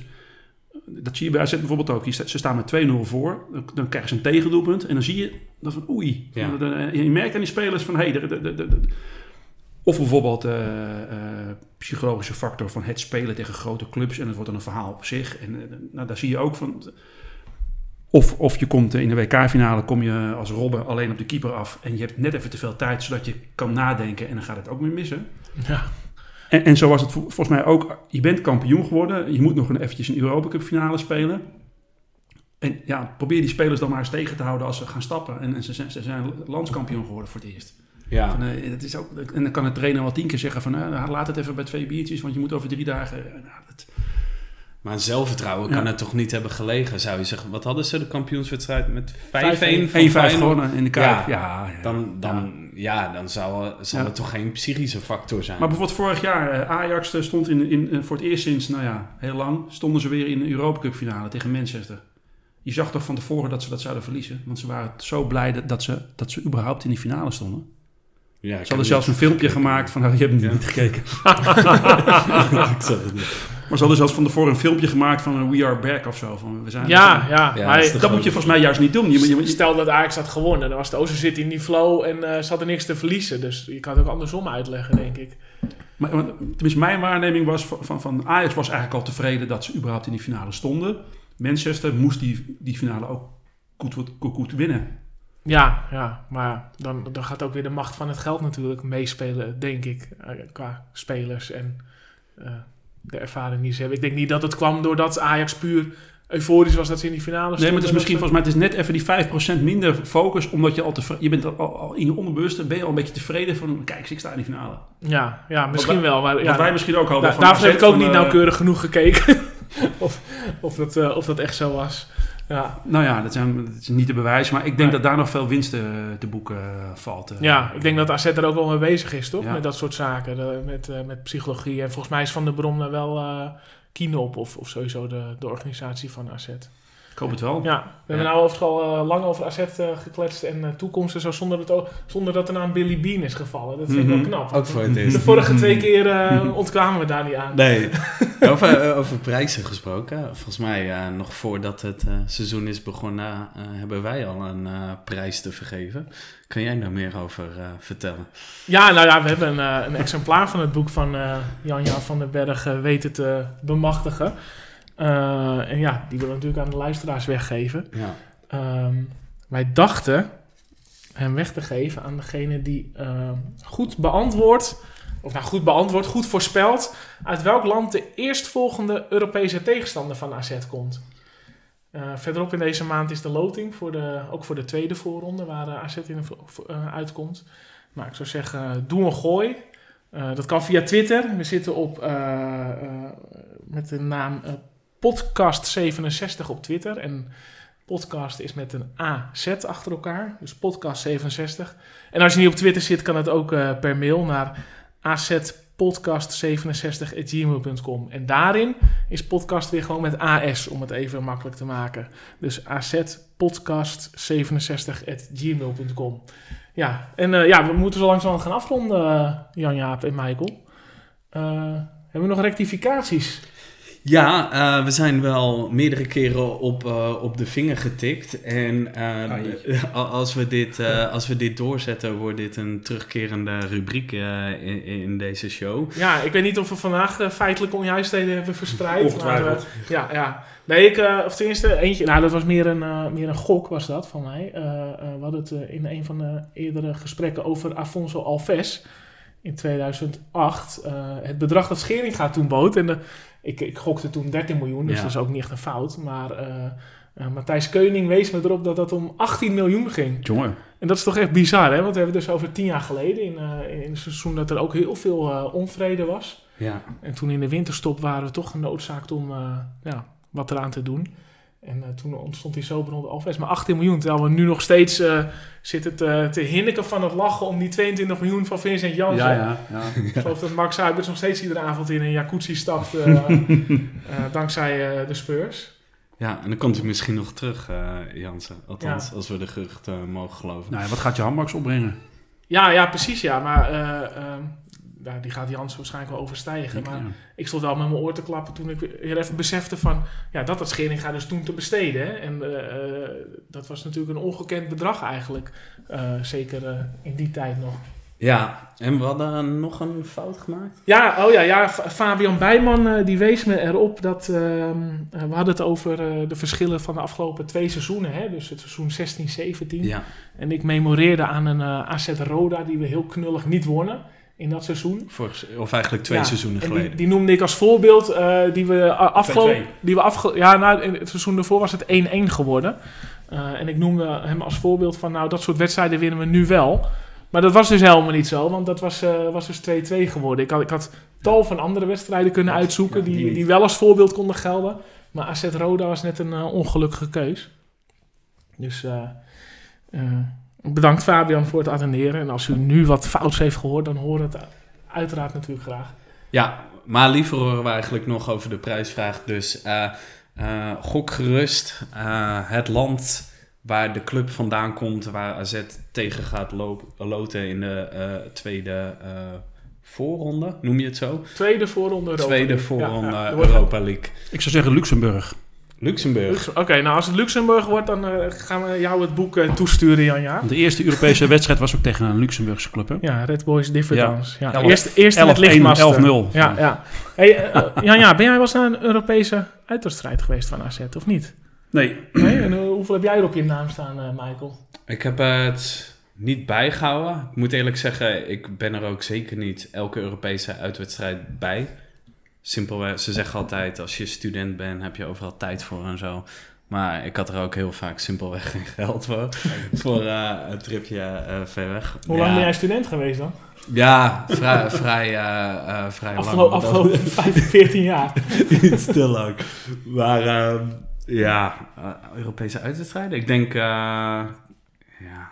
eh, dat zie je bij AZ bijvoorbeeld ook. Sta- Ze staan met 2-0 voor, dan, dan krijgen ze een tegendoelpunt en dan zie je dat van oei. Ja. Je merkt aan die spelers van hé, hey, de- of bijvoorbeeld eh, eh, psychologische factor van het spelen tegen grote clubs en het wordt dan een verhaal op zich. En eh, nou, daar zie je ook van. Of, of je komt in de WK-finale, kom je als Robben alleen op de keeper af en je hebt net even te veel tijd zodat je kan nadenken en dan gaat het ook weer missen. Ja. En, en zo was het vol- volgens mij ook. Je bent kampioen geworden. Je moet nog een, eventjes een Europa Cup finale spelen. En ja, probeer die spelers dan maar eens tegen te houden als ze gaan stappen. En, en ze, zijn, ze zijn landskampioen geworden voor het eerst. Ja. Van, eh, dat is ook, en dan kan de trainer wel tien keer zeggen van... eh, laat het even bij twee biertjes, want je moet over drie dagen... eh, nou, dat, Maar zelfvertrouwen Ja. kan het toch niet hebben gelegen, zou je zeggen. Wat hadden ze de kampioenswedstrijd met 5-1 van 1-5 Feyenoord? gewonnen in de Kuip. Ja. Ja, ja, Dan, dan, ja. dan zal, zal het toch geen psychische factor zijn. Maar bijvoorbeeld vorig jaar, Ajax stond in, in, voor het eerst sinds, nou ja, heel lang, stonden ze weer in de Europa Cup finale tegen Manchester. Je zag toch van tevoren dat ze dat zouden verliezen. Want ze waren zo blij dat, dat, ze, dat ze überhaupt in die finale stonden. Ja, Ze hadden zelfs een filmpje gekeken. gemaakt van, nou, je hebt hem niet gekeken. ik zag het niet. Maar ze hadden zelfs van tevoren een filmpje gemaakt van We Are Back of zo. Van, we zijn Ja, ja. Ja, maar dat moet je volgens mij juist niet doen. Je, je, je- Stel dat Ajax had gewonnen, dan was de Ozo City in die flow en eh ze hadden niks te verliezen. Dus je kan het ook andersom uitleggen, denk ik. Maar, maar tenminste, mijn waarneming was van, van, van Ajax was eigenlijk al tevreden dat ze überhaupt in die finale stonden. Manchester moest die, die finale ook goed, goed, goed, goed winnen. Ja, ja, maar dan, dan gaat ook weer de macht van het geld natuurlijk meespelen, denk ik. eh, Qua spelers en eh, de ervaring die ze hebben. Ik denk niet dat het kwam doordat Ajax puur euforisch was dat ze in die finale stonden. Nee, maar het is misschien volgens mij het is net even die 5% minder focus, omdat je al tevreden, je bent al, al in je onderbewuste ben je al een beetje tevreden van, kijk, ik sta in die finale. Ja, ja misschien wel. Maar, ja, Wat wij misschien ook hadden. da- daarvoor heb ik ook niet eh, nauwkeurig genoeg gekeken of, of, dat, of dat echt zo was. Ja, Nou ja, dat, zijn, dat is niet te bewijzen, maar ik denk dat daar nog veel winst te, te boeken eh, valt. eh. ja ik denk dat AZ er ook wel mee bezig is, toch? Ja. Met dat soort zaken, de- met, eh, met psychologie. En volgens mij is Van der Brom daar wel eh keen op, of, of sowieso de, de organisatie van AZ. Ik hoop het wel. Ja, we hebben nou overigens al eh, lang over AZ eh, gekletst en eh, toekomst en zo, zonder ook- zonder dat er naam Billy Bean is gevallen. Dat vind ik Mhm. wel knap. Ook voor het De eerst. vorige twee keer eh, ontkwamen we daar niet aan. Nee, over, over prijzen gesproken. Volgens mij, eh, nog voordat het eh, seizoen is begonnen, eh, hebben wij al een eh, prijs te vergeven. Kan jij daar meer over eh, vertellen? Ja, nou ja, we hebben een, een exemplaar van het boek van eh Janja van den Berg weten te bemachtigen. Eh, en ja, die willen we natuurlijk aan de luisteraars weggeven. Ja. Ehm, wij dachten hem weg te geven aan degene die ehm, goed beantwoordt, of nou goed beantwoord, goed voorspelt, uit welk land de eerstvolgende Europese tegenstander van AZ komt. Eh, verderop in deze maand is de loting, voor de, ook voor de tweede voorronde, waar eh, AZ in eh, uitkomt. Nou, ik zou zeggen, doe een gooi. Dat kan via Twitter. We zitten op, met de naam Podcast67 op Twitter. En podcast is met een AZ achter elkaar. Dus podcast67. En als je niet op Twitter zit, kan het ook eh, per mail naar azpodcast67.gmail.com. En daarin is podcast weer gewoon met AS, om het even makkelijk te maken. Dus azpodcast67.gmail.com. Ja, en eh, ja, we moeten zo langzaam gaan afronden, eh, Jan-Jaap en Michael. Hebben we nog rectificaties? Ja, eh, we zijn wel meerdere keren op, eh, op de vinger getikt. En eh, Ah, als, we dit, eh, als we dit doorzetten, wordt dit een terugkerende rubriek eh, in, in deze show. Ja, ik weet niet of we vandaag feitelijke onjuistheden hebben verspreid. Ongetwijfeld. maar, ja, ja. Nee, ik, eh, of tenminste, eentje, nou dat was meer een, meer een gok was dat van mij. Eh, eh, we hadden het in een van de eerdere gesprekken over Afonso Alves in 2008. Eh, het bedrag dat Scheringa toen bood. En de, ik, ik gokte toen 13 miljoen, dus Ja. dat is ook niet echt een fout. Maar eh, Matthijs Keuning wees me erop dat dat om 18 miljoen ging. Jongen. En dat is toch echt bizar, hè? Want we hebben dus over tien jaar geleden, in, eh, in een seizoen dat er ook heel veel onvrede was. Ja. En toen in de winterstop waren we toch genoodzaakt om ja, wat eraan te doen. En eh, toen ontstond die zomerronde Alves. Maar 18 miljoen, terwijl we nu nog steeds eh, zitten te, te hinniken van het lachen om die 22 miljoen van Vincent Janssen. Ja, ja, ja. Ik geloof dat Max Huibers nog steeds iedere avond in een jacuzzi stapt, eh, dankzij eh, de Spurs. ja, en dan komt hij misschien nog terug, eh Jansen. Althans, als we de geruchten mogen geloven. Nou, ja, wat gaat je handbaks opbrengen? Ja, ja, precies ja. Maar die gaat Jansen waarschijnlijk wel overstijgen. Ik, maar ja. ik stond wel met mijn oor te klappen toen ik weer even besefte van... Ja, dat had Scheringa dus toen te besteden. Hè? En eh, eh, dat was natuurlijk een ongekend bedrag eigenlijk. Eh, zeker in die tijd nog. Ja, en we hadden nog een fout gemaakt. Ja, oh ja, ja Fa- Fabian Bijman die wees me erop dat... ehm, eh, we hadden het over de verschillen van de afgelopen twee seizoenen. Hè? Dus het seizoen 16-17. Ja, En ik memoreerde aan een AZ Roda die we heel knullig niet wonnen in dat seizoen. vorig, of eigenlijk twee Ja, seizoenen en geleden. Die, die noemde ik als voorbeeld eh, die we uh, afgelopen... 2-2. Die we afge ja, nou, in het seizoen ervoor was het 1-1 geworden. Eh, en ik noemde hem als voorbeeld van... Nou, dat soort wedstrijden winnen we nu wel. Maar dat was dus helemaal niet zo. Want dat was, eh, was dus 2-2 geworden. Ik had, ik had tal van andere wedstrijden kunnen uitzoeken... ja, die die, wel als voorbeeld konden gelden. Maar AZ Roda was net een eh, ongelukkige keus. Dus... eh, eh, bedankt Fabian voor het attenderen. En als u nu wat fouts heeft gehoord... dan horen we het uiteraard natuurlijk graag. Ja, maar liever horen we eigenlijk nog over de prijsvraag. Dus eh, eh, gok gerust. Eh, het land waar de club vandaan komt, waar AZ tegen gaat loop- loten in de eh, tweede eh, voorronde, noem je het zo? Tweede voorronde Europa tweede voorronde Ja, ja. Wordt- Europa League. Ik zou zeggen Luxemburg. Luxemburg. Lux- Oké, nou als het Luxemburg wordt, dan eh, gaan we jou het boek eh, toesturen, Janja. De eerste Europese wedstrijd was ook tegen een Luxemburgse club. Hè? Ja, Red Boys Differdans. Ja. Elf- Eerst, eerst in het 11-1, lichtmasten. 11-0. Ja, ja. Hey, eh, Janja, ben jij wel eens naar een Europese uitwedstrijd geweest van AZ, of niet? Nee, Nee? En hoeveel heb jij er op je naam staan, eh, Michael? Ik heb het niet bijgehouden. Ik moet eerlijk zeggen, ik ben er ook zeker niet elke Europese uitwedstrijd bij. Simpelweg, ze zeggen altijd, als je student bent, heb je overal tijd voor en zo. Maar ik had er ook heel vaak simpelweg geen geld voor. voor eh, een tripje eh, ver weg. Hoe ja, lang ben jij student geweest dan? Ja, vrij, vrij, eh, vrij Afgelo lang. afgelopen 15, 14 jaar. Niet te lang. Maar ehm, ja, Europese uitwedstrijden. Ik denk, eh, ja,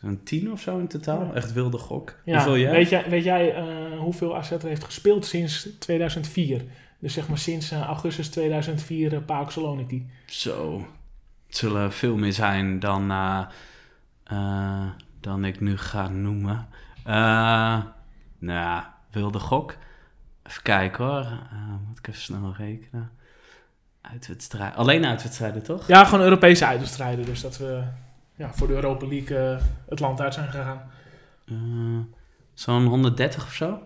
zo'n tien of zo in totaal. Echt wilde gok. Ja. Hoeveel jij? Weet jij, weet jij eh, hoeveel AZ er heeft gespeeld sinds 2004? Dus zeg maar sinds eh, augustus 2004 uh, PAOK Saloniki. Zo. Het zullen veel meer zijn dan, eh, eh, dan ik nu ga noemen. Eh, nou ja, wilde gok. Even kijken hoor. Eh, moet ik even snel rekenen. Uitwedstrijden. Alleen uitwedstrijden, toch? Ja, gewoon Europese uitwedstrijden. Dus dat we ja, voor de Europa League eh, het land uit zijn gegaan. Eh, Zo'n 130 of zo?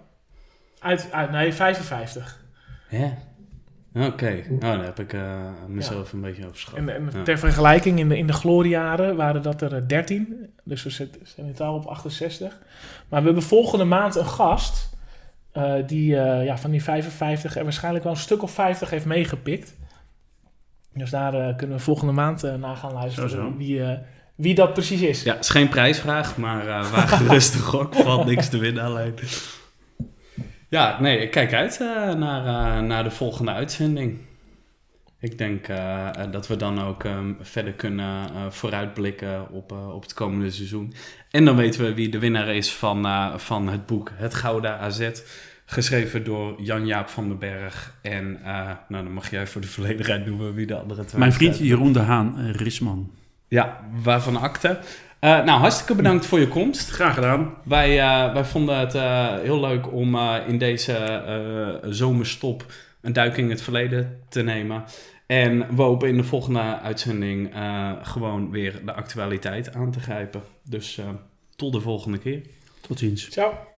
Uit, uit, nee, 55. Ja. Oké. Oh, dan heb ik eh, mezelf een beetje overschat. En, en Ja. ter vergelijking, in de, in de gloriejaren waren dat er eh, 13. Dus we zitten- zijn in totaal op 68. Maar we hebben volgende maand een gast... eh, die eh, ja, van die 55 er waarschijnlijk wel een stuk of 50 heeft meegepikt. Dus daar eh, kunnen we volgende maand eh, naar gaan luisteren. Zo, zo. Wie, eh, wie dat precies is. Ja, is geen prijsvraag, maar eh waar gerust de gok valt niks te winnen alleen. Ja, nee, ik kijk uit eh, naar, eh, naar de volgende uitzending. Ik denk eh, dat we dan ook ehm, verder kunnen vooruitblikken op, op het komende seizoen. En dan weten we wie de winnaar is van, van het boek Het Gouden AZ. Geschreven door Jan-Jaap van den Berg. En nou, dan mag jij voor de volledigheid noemen wie de andere twee mijn vriend. Jeroen de Haan Risman. Ja, waarvan akte. Eh, nou, hartstikke bedankt voor je komst. Graag gedaan. Wij, eh, wij vonden het eh, heel leuk om eh, in deze eh, zomerstop een duik in het verleden te nemen. En we hopen in de volgende uitzending eh, gewoon weer de actualiteit aan te grijpen. Dus eh, tot de volgende keer. Tot ziens. Ciao.